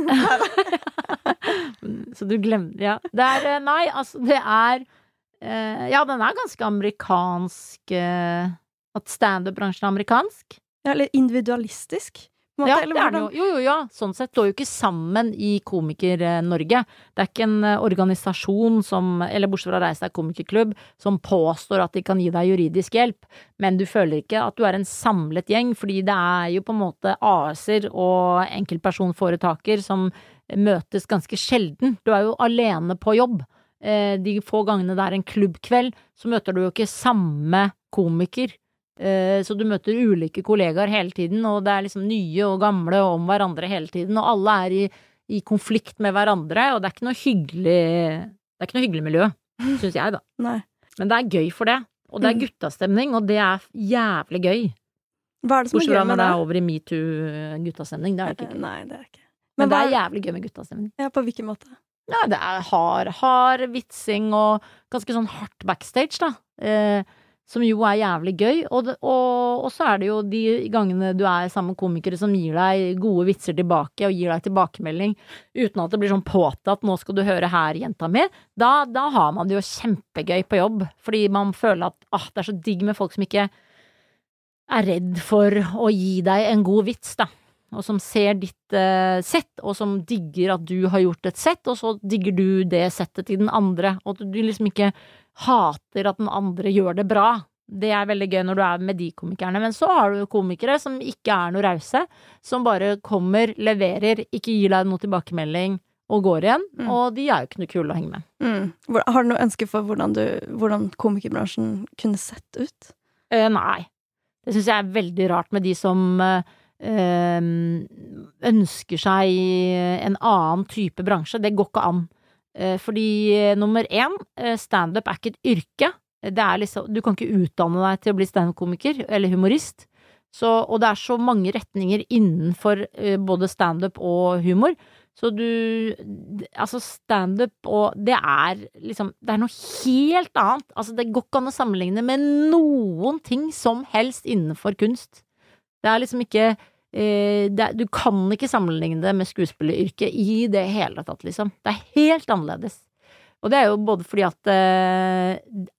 Så du glemte Ja. Det er eh, Nei, altså, det er uh, Ja, den er ganske amerikansk uh, At standup-bransjen er amerikansk. Eller individualistisk. på måte, Ja, eller det er det jo. Jo, jo, ja. Sånn sett står jo ikke sammen i Komiker-Norge. Det er ikke en eh, organisasjon som, eller bortsett fra Reis deg komikerklubb, som påstår at de kan gi deg juridisk hjelp, men du føler ikke at du er en samlet gjeng, fordi det er jo på en måte AS-er og enkeltpersonforetaker som møtes ganske sjelden. Du er jo alene på jobb. Eh, De få gangene det er en klubbkveld, så møter du jo ikke samme komiker. Eh, Så du møter ulike kollegaer hele tiden, og det er liksom nye og gamle om hverandre hele tiden, og alle er i, i konflikt med hverandre, og det er ikke noe hyggelig Det er ikke noe hyggelig miljø. syns jeg, da. Nei. Men det er gøy for det. Og det er Mm. guttastemning, og det er jævlig gøy. Hva er det som Bortsett er fra når det det? er over i metoo-guttastemning. Det er ikke Eh, gøy. Nei, det er ikke. Men det er jævlig gøy med guttastemning. Ja, på hvilken måte? Ja, det er hard, hard vitsing og ganske sånn hardt backstage, da. Eh, som jo er jævlig gøy. Og, og, og så er det jo de gangene du er sammen med komikere som gir deg gode vitser tilbake og gir deg tilbakemelding uten at det blir sånn påtatt 'nå skal du høre her, jenta mi'. Da, da har man det jo kjempegøy på jobb. Fordi man føler at ah, det er så digg med folk som ikke er redd for å gi deg en god vits, da og som ser ditt eh, sett, og som digger at du har gjort et sett, og så digger du det settet til den andre, og at du liksom ikke hater at den andre gjør det bra. Det er veldig gøy når du er med de komikerne, men så har du komikere som ikke er noe rause, som bare kommer, leverer, ikke gir deg noe tilbakemelding og går igjen, Mm. og de er jo ikke noe kule å henge med. Mm. Har du noe ønske for hvordan, du, hvordan komikerbransjen kunne sett ut? Eh, nei. Det syns jeg er veldig rart med de som eh, ønsker seg en annen type bransje. Det går ikke an. Eh, fordi eh, nummer én, eh, standup er ikke et yrke. Liksom, du kan ikke utdanne deg til å bli standup-komiker eller humorist. Så, og det er så mange retninger innenfor både standup og humor. Så du Altså, standup og Det er liksom Det er noe helt annet. Altså, det går ikke an å sammenligne med noen ting som helst innenfor kunst. Det er liksom ikke det er, Du kan ikke sammenligne det med skuespilleryrket i det hele tatt, liksom. Det er helt annerledes. Og det er jo både fordi at eh,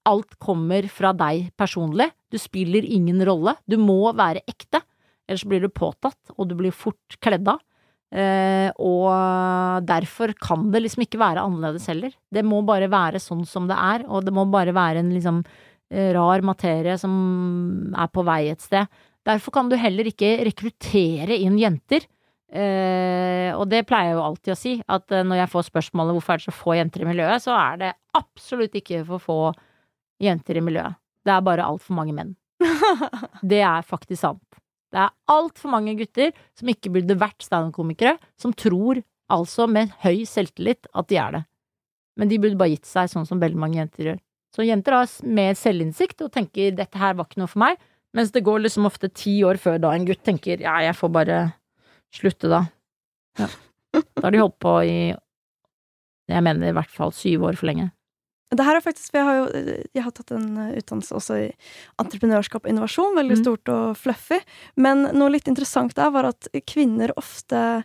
alt kommer fra deg personlig. Du spiller ingen rolle. Du må være ekte, ellers blir du påtatt, og du blir fort kledd av. Eh, og derfor kan det liksom ikke være annerledes heller. Det må bare være sånn som det er, og det må bare være en liksom eh, rar materie som er på vei et sted. Derfor kan du heller ikke rekruttere inn jenter. Eh, og det pleier jeg jo alltid å si, at eh, når jeg får spørsmålet hvorfor er det så få jenter i miljøet, så er det absolutt ikke for få jenter i miljøet. Det er bare altfor mange menn. Det er faktisk sant. Det er altfor mange gutter som ikke burde vært standup-komikere, som tror, altså med høy selvtillit, at de er det. Men de burde bare gitt seg, sånn som veldig mange jenter gjør. Så jenter har mer selvinnsikt og tenker 'dette her var ikke noe for meg', mens det går liksom ofte ti år før da en gutt tenker 'ja, jeg får bare slutte da'. Ja. Da har de holdt på i jeg mener i hvert fall syv år for lenge. Det her er faktisk, for Jeg har jo jeg har tatt en eh, utdannelse også i entreprenørskap og innovasjon, veldig Mm. stort og fluffy. Men noe litt interessant der var at kvinner ofte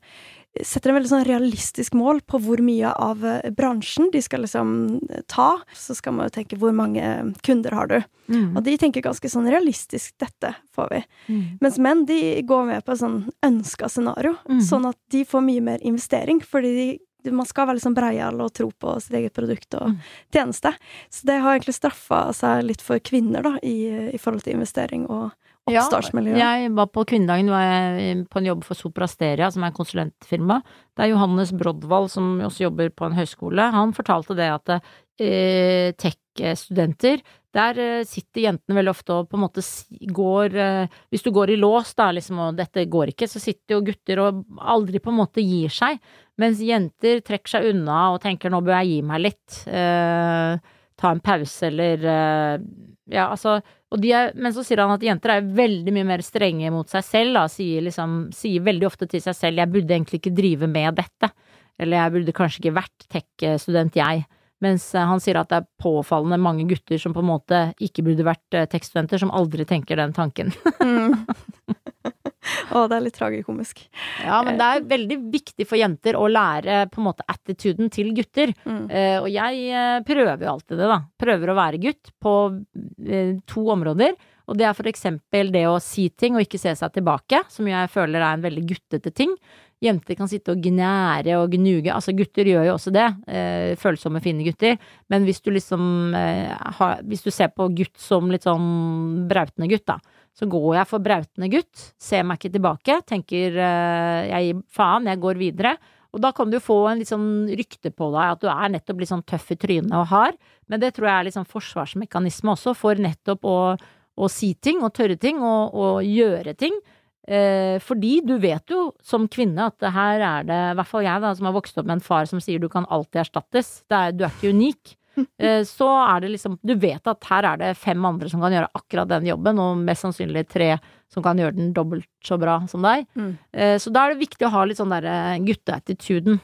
setter en veldig sånn realistisk mål på hvor mye av eh, bransjen de skal liksom ta. Så skal man jo tenke hvor mange kunder har du. Og de tenker ganske sånn realistisk dette får vi. Mm. Mens menn de går med på et sånn ønska scenario, mm. sånn at de får mye mer investering. Fordi de, man skal være liksom breial og tro på sitt eget produkt og Mm. tjeneste. Så det har egentlig straffa seg litt for kvinner, da, i, i forhold til investering og oppstartsmiljø. Ja, jeg var på kvinnedagen var jeg på en jobb for Soprasteria, som er en konsulentfirma. Det er Johannes Brodvald, som også jobber på en høyskole. Han fortalte det at eh, tech-studenter, der eh, sitter jentene veldig ofte og på en måte går eh, Hvis du går i lås, da, liksom, og dette går ikke, så sitter jo gutter og aldri på en måte gir seg. Mens jenter trekker seg unna og tenker 'nå bør jeg gi meg litt'. Eh, ta en pause, eller eh, Ja, altså og de er, men så sier han at jenter er veldig mye mer strenge mot seg selv, da, sier liksom, sier veldig ofte til seg selv 'jeg burde egentlig ikke drive med dette', eller 'jeg burde kanskje ikke vært tech-student, jeg'. Mens eh, han sier at det er påfallende mange gutter som på en måte ikke burde vært eh, tech-studenter, som aldri tenker den tanken. Mm. Å, det er litt tragikomisk. Ja, men det er veldig viktig for jenter å lære på en måte attituden til gutter. Mm. Eh, og jeg eh, prøver jo alltid det, da. Prøver å være gutt på eh, to områder. Og det er for eksempel det å si ting og ikke se seg tilbake, som jeg føler er en veldig guttete ting. Jenter kan sitte og gnære og gnuge, altså gutter gjør jo også det, eh, følsomme, fine gutter. Men hvis du liksom eh, har, Hvis du ser på gutt som litt sånn brautende gutt, da, så går jeg for brautende gutt, ser meg ikke tilbake, tenker eh, jeg gir faen, jeg går videre. Og da kan du få en litt sånn rykte på deg at du er nettopp litt sånn tøff i trynet og hard, men det tror jeg er litt sånn forsvarsmekanisme også for nettopp å, å si ting og tørre ting og, og gjøre ting. Eh, fordi du vet jo som kvinne at det her er det, i hvert fall jeg da, som har vokst opp med en far som sier du kan alltid erstattes, er, du er ikke unik. eh, så er det liksom Du vet at her er det fem andre som kan gjøre akkurat den jobben, og mest sannsynlig tre som kan gjøre den dobbelt så bra som deg. Mm. Eh, så da er det viktig å ha litt sånn derre gutteattituden.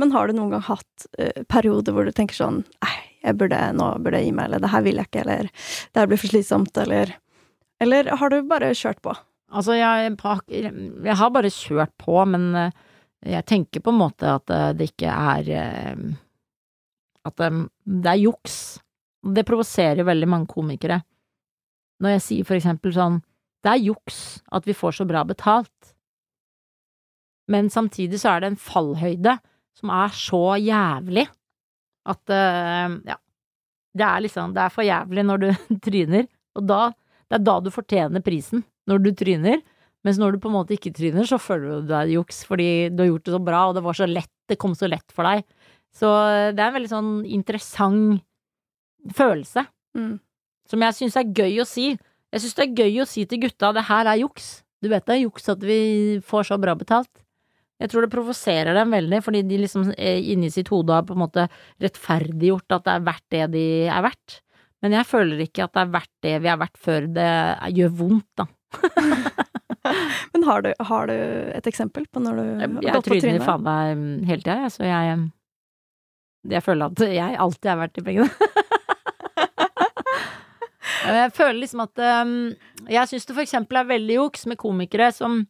Men har du noen gang hatt eh, perioder hvor du tenker sånn Nei, jeg burde, nå burde jeg gi meg, eller det her vil jeg ikke, eller det her blir for slitsomt, eller Eller har du bare kjørt på? Altså, jeg, jeg har bare kjørt på, men eh, jeg tenker på en måte at eh, det ikke er eh, At det, det er juks. Det provoserer veldig mange komikere. Når jeg sier for eksempel sånn Det er juks at vi får så bra betalt. Men samtidig så er det en fallhøyde som er så jævlig at ja. Det er liksom Det er for jævlig når du tryner, og da Det er da du fortjener prisen. Når du tryner. Mens når du på en måte ikke tryner, så føler du deg juks fordi du har gjort det så bra, og det var så lett, det kom så lett for deg. Så det er en veldig sånn interessant følelse. Mm. Som jeg syns er gøy å si. Jeg syns det er gøy å si til gutta det her er juks. Du vet det er juks at vi får så bra betalt. Jeg tror det provoserer dem veldig, fordi de liksom inni sitt hode har på en måte rettferdiggjort at det er verdt det de er verdt. Men jeg føler ikke at det er verdt det vi er verdt før det gjør vondt, da. Men har du, har du, et eksempel på når du har jeg, gått på tryner faen meg hele tida, jeg, så jeg Jeg føler at jeg alltid er verdt de pengene. jeg føler liksom at um, Jeg syns det for eksempel er veldig juks med komikere som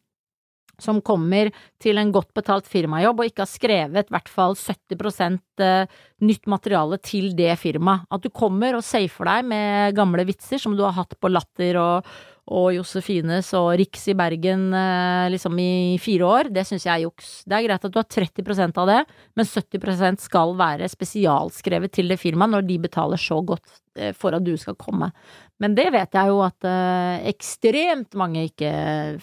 som kommer til en godt betalt firmajobb og ikke har skrevet i hvert fall 70 eh, nytt materiale til det firmaet. At du kommer og safer deg med gamle vitser som du har hatt på Latter og, og Josefines og Riks i Bergen eh, liksom i fire år, det syns jeg er juks. Det er greit at du har 30% av det, men 70% skal være spesialskrevet til det firmaet når de betaler så godt eh, for at du skal komme. Men det vet jeg jo at eh, ekstremt mange ikke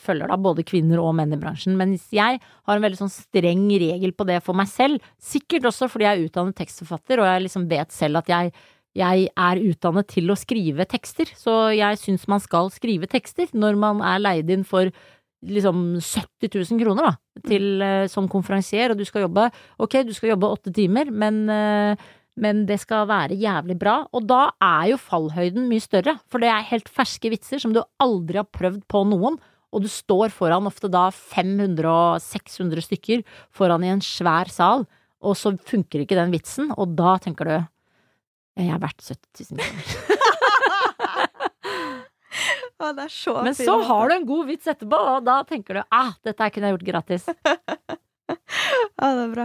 følger, da, både kvinner og menn i bransjen. Men jeg har en veldig sånn streng regel på det for meg selv, sikkert også fordi jeg er utdannet tekstforfatter og jeg liksom vet selv at jeg jeg er utdannet til å skrive tekster, så jeg syns man skal skrive tekster når man er leid inn for liksom 70 000 kroner, da, til, eh, som konferansier, og du skal jobbe Ok, du skal jobbe åtte timer, men, eh, men det skal være jævlig bra. Og da er jo fallhøyden mye større, for det er helt ferske vitser som du aldri har prøvd på noen. Og du står foran ofte da 500-600 stykker foran i en svær sal, og så funker ikke den vitsen, og da tenker du jeg er verdt 70 000 kroner. Å, det er så Men så har du en god vits etterpå, og da tenker du ah, dette kunne jeg gjort gratis. Ja, det er bra.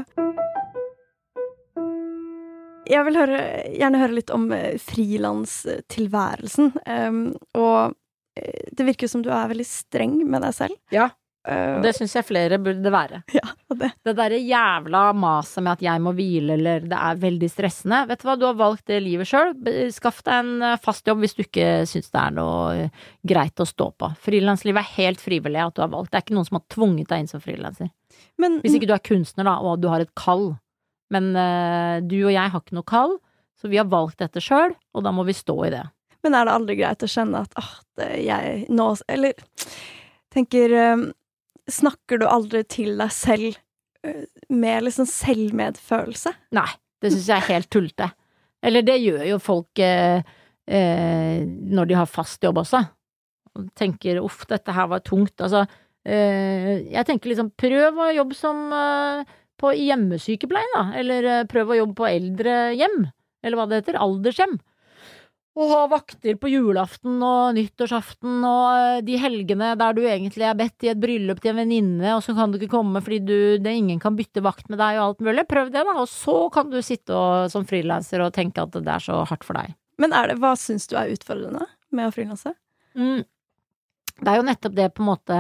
Jeg vil høre, gjerne høre litt om eh, frilanstilværelsen. Um, og eh, det virker som du er veldig streng med deg selv. Ja. Uh, det syns jeg flere burde være. ja, det. Det derre jævla maset med at jeg må hvile eller det er veldig stressende. Vet du hva, du har valgt det livet sjøl. Skaff deg en eh, fast jobb hvis du ikke syns det er noe eh, greit å stå på. Frilanslivet er helt frivillig at du har valgt. Det er ikke noen som har tvunget deg inn som frilanser. Hvis ikke du er kunstner, da, og du har et kall. Men uh, du og jeg har ikke noe kall, så vi har valgt dette sjøl, og da må vi stå i det. Men er det aldri greit å kjenne at åh, det, jeg nå Eller tenker Snakker du aldri til deg selv uh, med liksom selvmedfølelse? Nei, det syns jeg er helt tullete. Eller det gjør jo folk eh, eh, når de har fast jobb også. Og tenker uff, dette her var tungt. Altså, eh, jeg tenker liksom prøv å jobbe som eh, på hjemmesykepleien, da. Eller eh, prøv å jobbe på eldrehjem. Eller hva det heter. Aldershjem. Og ha vakter på julaften og nyttårsaften og eh, de helgene der du egentlig er bedt i et bryllup til en venninne, og så kan du ikke komme fordi du, det ingen kan bytte vakt med deg og alt mulig. Prøv det, da, og så kan du sitte og, som frilanser og tenke at det er så hardt for deg. Men er det, hva syns du er utfordrende med å frilanse? Mm. Det er jo nettopp det på en måte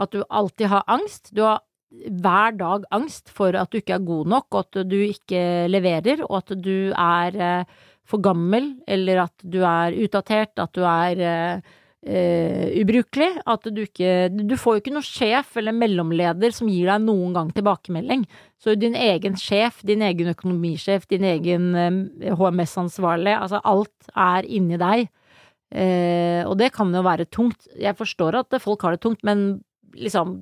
at du alltid har angst. Du har hver dag angst for at du ikke er god nok, og at du ikke leverer, og at du er eh, for gammel, eller at du er utdatert, at du er eh, eh, ubrukelig. At du ikke Du får jo ikke noen sjef eller mellomleder som gir deg noen gang tilbakemelding. Så din egen sjef, din egen økonomisjef, din egen eh, HMS-ansvarlig, altså alt er inni deg. Eh, og det kan jo være tungt. Jeg forstår at folk har det tungt, men liksom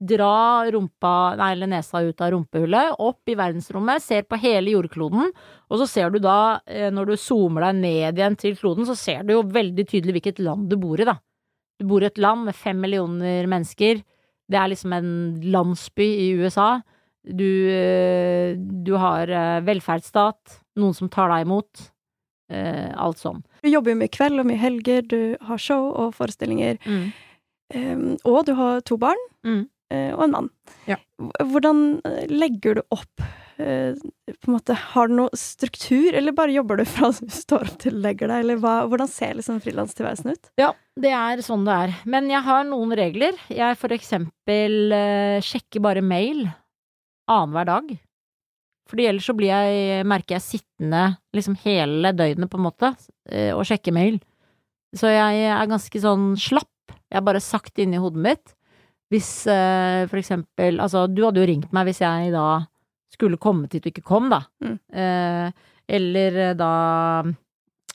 dra rumpa, nei, eller nesa ut av rumpehullet, opp i verdensrommet, ser på hele jordkloden, og så ser du da, eh, når du zoomer deg ned igjen til kloden, så ser du jo veldig tydelig hvilket land du bor i, da. Du bor i et land med fem millioner mennesker. Det er liksom en landsby i USA. Du, eh, du har eh, velferdsstat, noen som tar deg imot. Eh, alt sånn. Du jobber jo mye kveld og mye helger, du har show og forestillinger, Mm. um, og du har to barn Mm. Eh, og en mann. Ja. Hvordan eh, legger du opp eh, på en måte, Har du noe struktur, eller bare jobber du fra du står opp til du legger deg, eller hva, hvordan ser liksom frilanstilværelsen ut? Ja, det er sånn det er. Men jeg har noen regler. Jeg for eksempel sjekker bare mail annenhver dag. Fordi ellers så blir jeg, merker jeg sittende liksom hele døgnet, på en måte, og sjekker mail. Så jeg er ganske sånn slapp. Jeg har bare sagt inni hodet mitt hvis eh, for eksempel Altså, du hadde jo ringt meg hvis jeg da skulle kommet hit og ikke kom, da. Mm. Eh, eller eh, da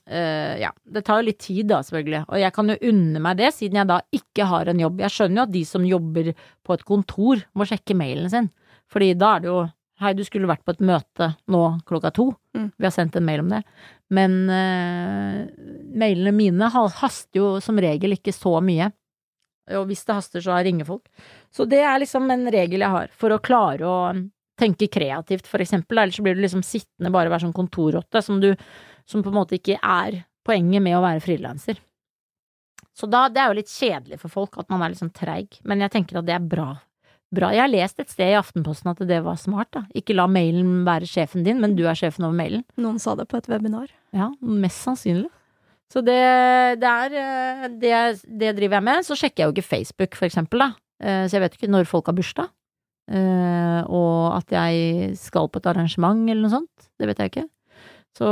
eh, Ja, det tar jo litt tid, da, selvfølgelig. Og jeg kan jo unne meg det, siden jeg da ikke har en jobb. Jeg skjønner jo at de som jobber på et kontor, må sjekke mailen sin. Fordi da er det jo Hei, du skulle vært på et møte nå klokka to. Mm. Vi har sendt en mail om det. Men uh, mailene mine ha- haster jo som regel ikke så mye. Og hvis det haster, så ringer folk. Så det er liksom en regel jeg har, for å klare å tenke kreativt, for eksempel. Ellers blir du liksom sittende bare og være sånn kontorrotte, som du Som på en måte ikke er poenget med å være frilanser. Så da, det er jo litt kjedelig for folk at man er liksom treig, men jeg tenker at det er bra. Bra. Jeg har lest et sted i Aftenposten at det var smart, da. Ikke la mailen være sjefen din, men du er sjefen over mailen. Noen sa det på et webinar. Ja, mest sannsynlig. Så det, det er eh, det, det driver jeg med. Så sjekker jeg jo ikke Facebook, for eksempel, da. Eh, Så jeg vet ikke når folk har bursdag. Eh, Og at jeg skal på et arrangement eller noe sånt. Det vet jeg ikke. Så,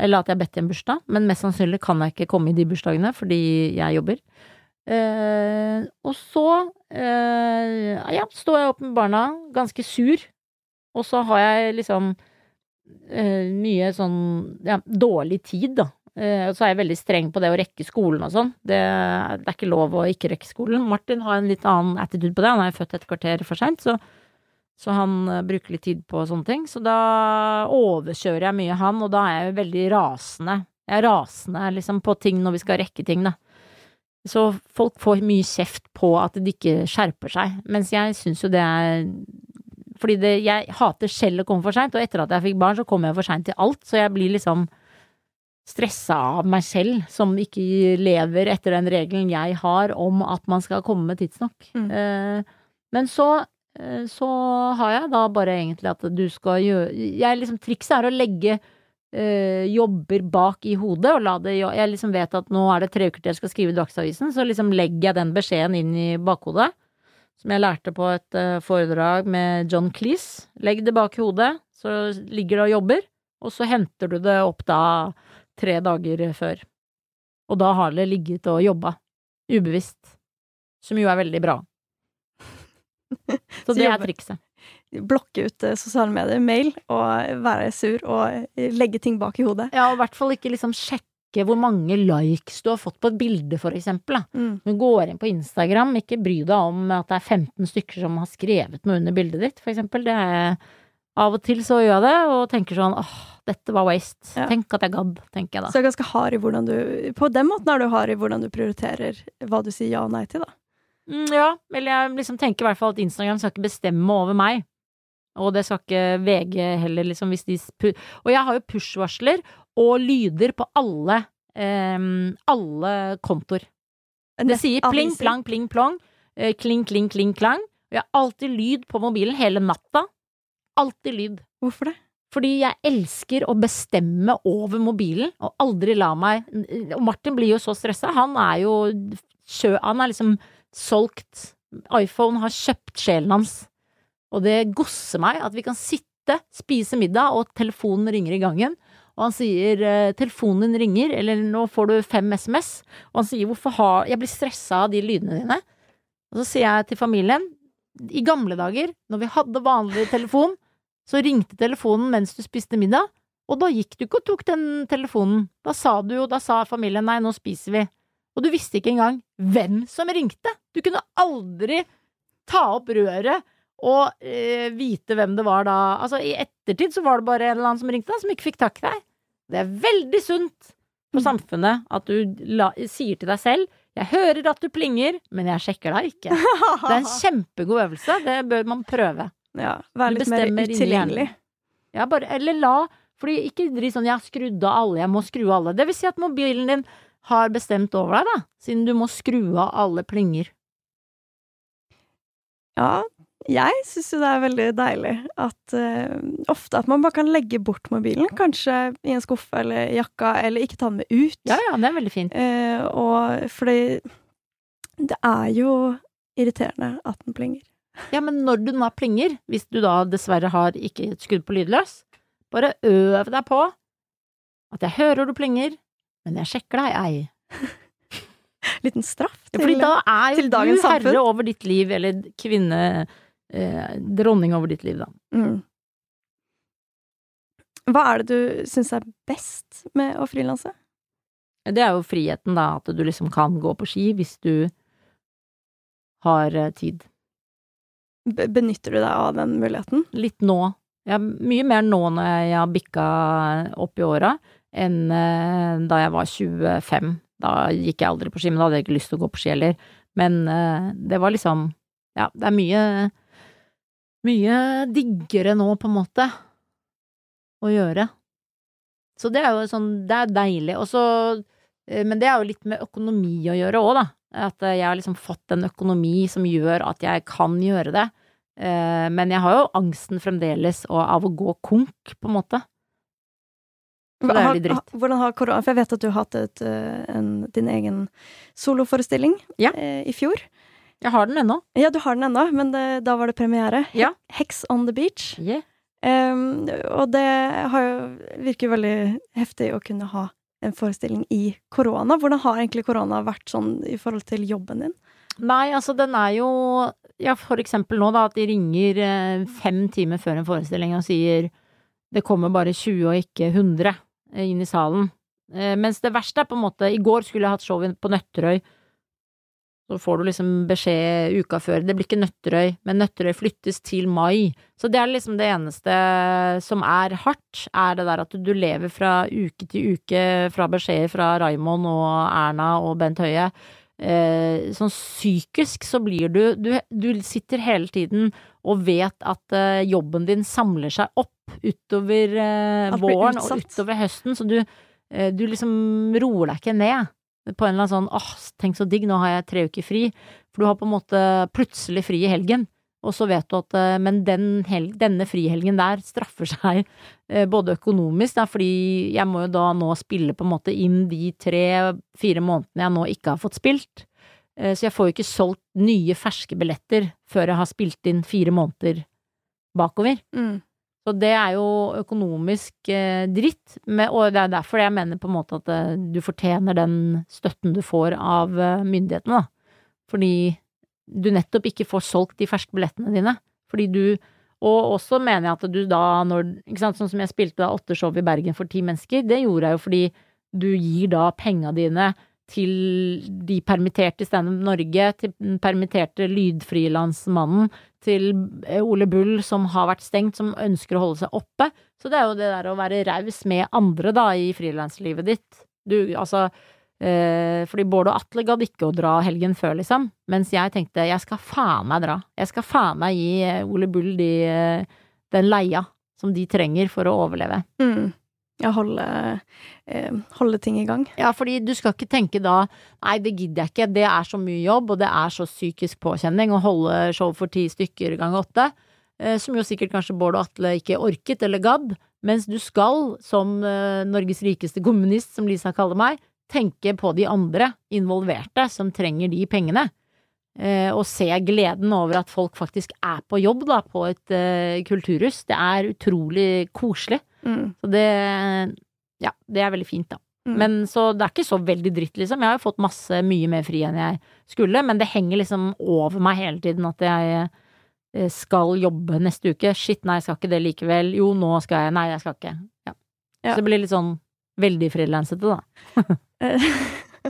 eller at jeg har bedt i en bursdag. Men mest sannsynlig kan jeg ikke komme i de bursdagene fordi jeg jobber. Og så ja, står jeg opp med barna, ganske sur. Og så har jeg liksom mye sånn ja, dårlig tid, da. Eh, og så er jeg veldig streng på det å rekke skolen og sånn. Det, det er ikke lov å ikke rekke skolen. Martin har en litt annen attitude på det. Han er født et kvarter for seint, så, så han eh, bruker litt tid på sånne ting. Så da overkjører jeg mye han, og da er jeg veldig rasende. Jeg er rasende liksom på ting når vi skal rekke ting, da. Så folk får mye kjeft på at de ikke skjerper seg, mens jeg syns jo det er fordi det, jeg hater selv å komme for seint, og etter at jeg fikk barn, så kommer jeg for seint til alt, så jeg blir liksom stressa av meg selv, som ikke lever etter den regelen jeg har om at man skal komme tidsnok. Mm. Eh, men så, eh, så har jeg da bare egentlig at du skal gjøre jeg liksom, Trikset er å legge eh, jobber bak i hodet, og la det Jeg liksom vet at nå er det tre uker til jeg skal skrive Dagsavisen, så liksom legger jeg den beskjeden inn i bakhodet som jeg lærte på et eh, foredrag med John Cleese. Legg det bak i hodet, så ligger det og jobber, og så henter du det opp da tre dager før. Og da har det ligget og jobba, ubevisst, som jo er veldig bra. Så det er trikset. Blokke ut eh, sosiale medier, mail, og være sur og eh, legge ting bak i hodet. Ja, og i hvert fall ikke liksom sjekke hvor mange likes du har fått på et bilde, for eksempel. Mm. Du går inn på Instagram, ikke bry deg om at det er 15 stykker som har skrevet noe under bildet ditt, for eksempel. Det er Av og til så gjør jeg det, og tenker sånn åh, dette var waste. Ja. Tenk at jeg gadd, tenker jeg da. Så jeg er ganske hard i hvordan du På den måten er du hard i hvordan du prioriterer hva du sier ja og nei til, da. Mm, ja, eller jeg liksom tenker i hvert fall at Instagram skal ikke bestemme over meg. Og det skal ikke VG heller, liksom, hvis de Og jeg har jo push-varsler og lyder på alle em, alle kontoer. Det sier pling, plang, pling, plong. eh, Kling, kling, kling, klang. Og jeg har alltid lyd på mobilen hele natta. Alltid lyd. Hvorfor det? Fordi jeg elsker å bestemme over mobilen, og aldri la meg Og Martin blir jo så stressa. Han er jo. Han er liksom solgt iPhone har kjøpt sjelen hans. Og det gosser meg at vi kan sitte, spise middag, og telefonen ringer i gangen. Og han sier eh, 'telefonen ringer', eller 'nå får du fem SMS'. Og han sier 'hvorfor har Jeg blir stressa av de lydene dine'. Og så sier jeg til familien i gamle dager, når vi hadde vanlig telefon, så ringte telefonen mens du spiste middag, og da gikk du ikke og tok den telefonen. Da sa du jo, da sa familien nei, nå spiser vi. Og du visste ikke engang hvem som ringte. Du kunne aldri ta opp røret og eh, vite hvem det var da. Altså, i ettertid så var det bare en eller annen som ringte deg, som ikke fikk tak i deg. Det er veldig sunt for Mm. samfunnet at du la, sier til deg selv 'Jeg hører at du plinger, men jeg sjekker deg ikke'. Det er en kjempegod øvelse. Det bør man prøve. Ja, Være litt mer utilgjengelig. Ja, bare, eller la Fordi ikke driv sånn 'jeg har skrudd av alle, jeg må skru av alle'. Det vil si at mobilen din har bestemt over deg, da. Siden du må skru av alle plinger. Ja, jeg syns jo det er veldig deilig at uh, ofte at man bare kan legge bort mobilen, kanskje i en skuffe eller i jakka, eller ikke ta den med ut. Ja ja, det er veldig fint. Uh, og fordi det er jo irriterende at den plinger. Ja, men når du nå plinger, hvis du da dessverre har ikke et skudd på lydløs, bare øv deg på at jeg hører du plinger, men jeg sjekker deg ei. Liten straff til Fordi da er jo du herre samfunn. over ditt liv, eller kvinne, eh, dronning over ditt liv, da. mm. Hva er det du syns er best med å frilanse? Det er jo friheten, da, at du liksom kan gå på ski hvis du har eh, tid. Be- Benytter du deg av den muligheten? Litt nå. Ja, mye mer nå når jeg har bikka opp i åra, enn eh, da jeg var 25. Da gikk jeg aldri på ski, men da hadde jeg ikke lyst til å gå på ski heller. Men eh, det var liksom Ja, det er mye Mye diggere nå, på en måte, å gjøre. Så det er jo sånn Det er deilig. Og så eh, Men det er jo litt med økonomi å gjøre òg, da. At eh, jeg har liksom fått en økonomi som gjør at jeg kan gjøre det. Eh, Men jeg har jo angsten fremdeles av å gå konk, på en måte. Så det er litt dritt. Hvordan har korona For jeg vet at du hatt et, eh, en, din egen soloforestilling Ja. i fjor. Jeg har den ennå. Ja, du har den ennå, men det, da var det premiere. Ja. Hex on the beach. Yeah. Um, og det har jo, virker veldig heftig å kunne ha en forestilling i korona. Hvordan har egentlig korona vært sånn i forhold til jobben din? Nei, altså den er jo Ja, for eksempel nå, da, at de ringer eh, fem timer før en forestilling og sier det kommer bare 20 og ikke 100 inn i salen. Eh, Mens det verste er på en måte I går skulle jeg hatt show på Nøtterøy. Så får du liksom beskjed uka før. Det blir ikke Nøtterøy, men Nøtterøy flyttes til mai. Så det er liksom det eneste som er hardt, er det der at du lever fra uke til uke fra beskjeder fra Raimond og Erna og Bent Høie. Eh, sånn psykisk så blir du, du Du sitter hele tiden og vet at eh, jobben din samler seg opp utover eh, våren og utover høsten, så du, eh, du liksom roer deg ikke ned på en eller annen sånn åh, tenk så digg, nå har jeg tre uker fri. For du har på en måte plutselig fri i helgen, og så vet du at eh, men den hel denne frihelgen der straffer seg eh, både økonomisk, da, fordi jeg må jo da nå spille på en måte inn de tre-fire månedene jeg nå ikke har fått spilt. Eh, Så jeg får jo ikke solgt nye, ferske billetter før jeg har spilt inn fire måneder bakover. Mm. Så det er jo økonomisk eh, dritt, og det er derfor jeg mener på en måte at eh, du fortjener den støtten du får av eh, myndighetene, da. Fordi du nettopp ikke får solgt de ferske billettene dine. Fordi du Og også mener jeg at du da, når Ikke sant, sånn som jeg spilte da åtte show i Bergen for ti mennesker, det gjorde jeg jo fordi du gir da penga dine til de permitterte i Standup Norge, til den permitterte lydfrilansmannen, til eh, Ole Bull som har vært stengt, som ønsker å holde seg oppe. Så det er jo det der å være raus med andre da i frilanslivet ditt. Du, altså eh, Fordi Bård og Atle gadd ikke å dra helgen før, liksom. Mens jeg tenkte jeg skal faen meg dra. Jeg skal faen meg gi eh, Ole Bull de, eh, den leia som de trenger for å overleve. Mm. Ja, holde, eh, holde ting i gang. Ja, fordi du skal ikke tenke da nei, det gidder jeg ikke, det er så mye jobb, og det er så psykisk påkjenning å holde show for ti stykker ganger åtte, eh, som jo sikkert kanskje Bård og Atle ikke orket eller gadd, mens du skal, som eh, Norges rikeste kommunist, som Lisa kaller meg, tenke på de andre involverte som trenger de pengene. Eh, og se gleden over at folk faktisk er på jobb da, på et kulturhus. Det er utrolig koselig. Mm. Så det Ja, det er veldig fint, da. Mm. Men så det er ikke så veldig dritt, liksom. Jeg har jo fått masse, mye mer fri enn jeg skulle, men det henger liksom over meg hele tiden at jeg eh, skal jobbe neste uke. Shit, nei, jeg skal ikke det likevel. Jo, nå skal jeg. Nei, jeg skal ikke. Ja. Ja. Så det blir litt sånn veldig frilansete, da.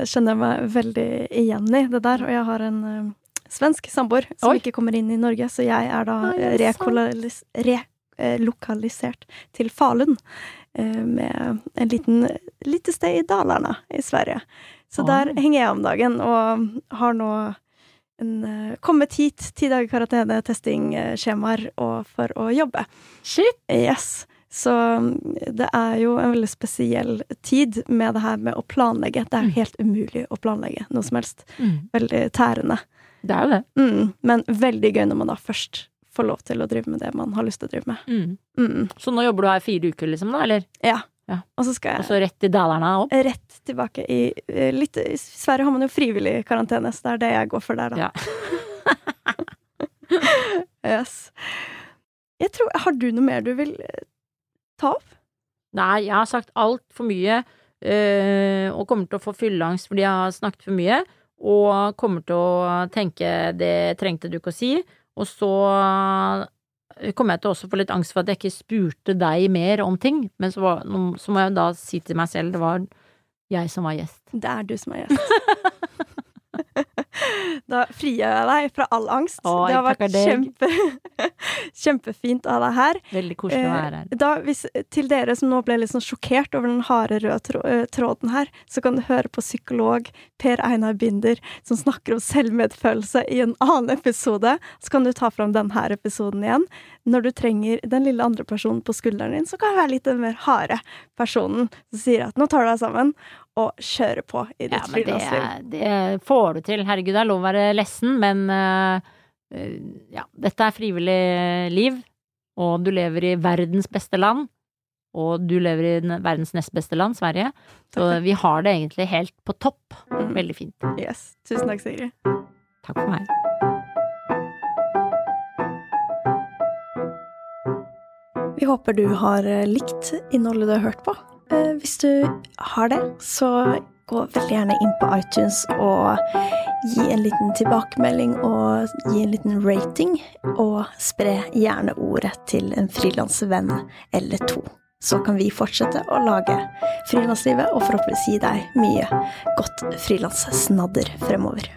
Jeg kjenner meg veldig igjen i det der, og jeg har en eh, svensk samboer som Oi. ikke kommer inn i Norge, så jeg er da eh, rekolalis- relokalisert til Falun. eh, Med en liten lite sted i Dalarna i Sverige. Så der henger jeg om dagen, og har nå en, eh, kommet hit, ti dager karantene, testingskjemaer, og for å jobbe. Shit! Yes. Så mm, det er jo en veldig spesiell tid med det her med å planlegge. Det er Mm. helt umulig å planlegge noe som helst. Mm. Veldig tærende. Det er jo det. Mm, men veldig gøy når man da først får lov til å drive med det man har lyst til å drive med. Mm. Mm, Så nå jobber du her fire uker, liksom, da, eller? ja. Ja. Og så skal Og så rett i Dalarna opp? rett tilbake i eh, litt I Sverige har man jo frivillig karantene, så det er det jeg går for der, da. Ja. yes. Jeg tror Har du noe mer du vil eh, ta opp? Nei, jeg har sagt altfor mye, øh, og kommer til å få fylleangst fordi jeg har snakket for mye, og kommer til å tenke det trengte du ikke å si, og så kom kommer jeg til å få litt angst for at jeg ikke spurte deg mer om ting, men så, var, så må jeg da si til meg selv det var jeg som var gjest. Det er du som er gjest. Da frigjør jeg deg fra all angst. Å, det har vært kjempe, kjempefint av deg her. Veldig koselig å være her. Eh, Da, hvis, til dere som nå ble litt sånn sjokkert over den harde røde eh, tråden her, så kan du høre på psykolog Per Einar Binder som snakker om selvmedfølelse i en annen episode. Så kan du ta fram denne episoden igjen. Når du trenger den lille andre personen på skulderen din, så kan det være litt den mer harde personen som sier at nå tar du deg sammen, og kjøre på i ditt Ja, men det, det får du til. Herregud, det er lov å være lessen, men øh, ja, dette er frivillig liv, og du lever i verdens beste land, og du lever i verdens nest beste land, Sverige, så vi har det egentlig helt på topp. Mm. Veldig fint. Yes. Tusen takk, Sigrid. Takk for meg. Vi håper du har eh, likt innholdet du har hørt på. Hvis du har det, så gå veldig gjerne inn på iTunes og gi en liten tilbakemelding og gi en liten rating. Og spre gjerne ordet til en frilansvenn eller to. Så kan vi fortsette å lage frilanslivet og forhåpentligvis gi deg mye godt frilanssnadder fremover.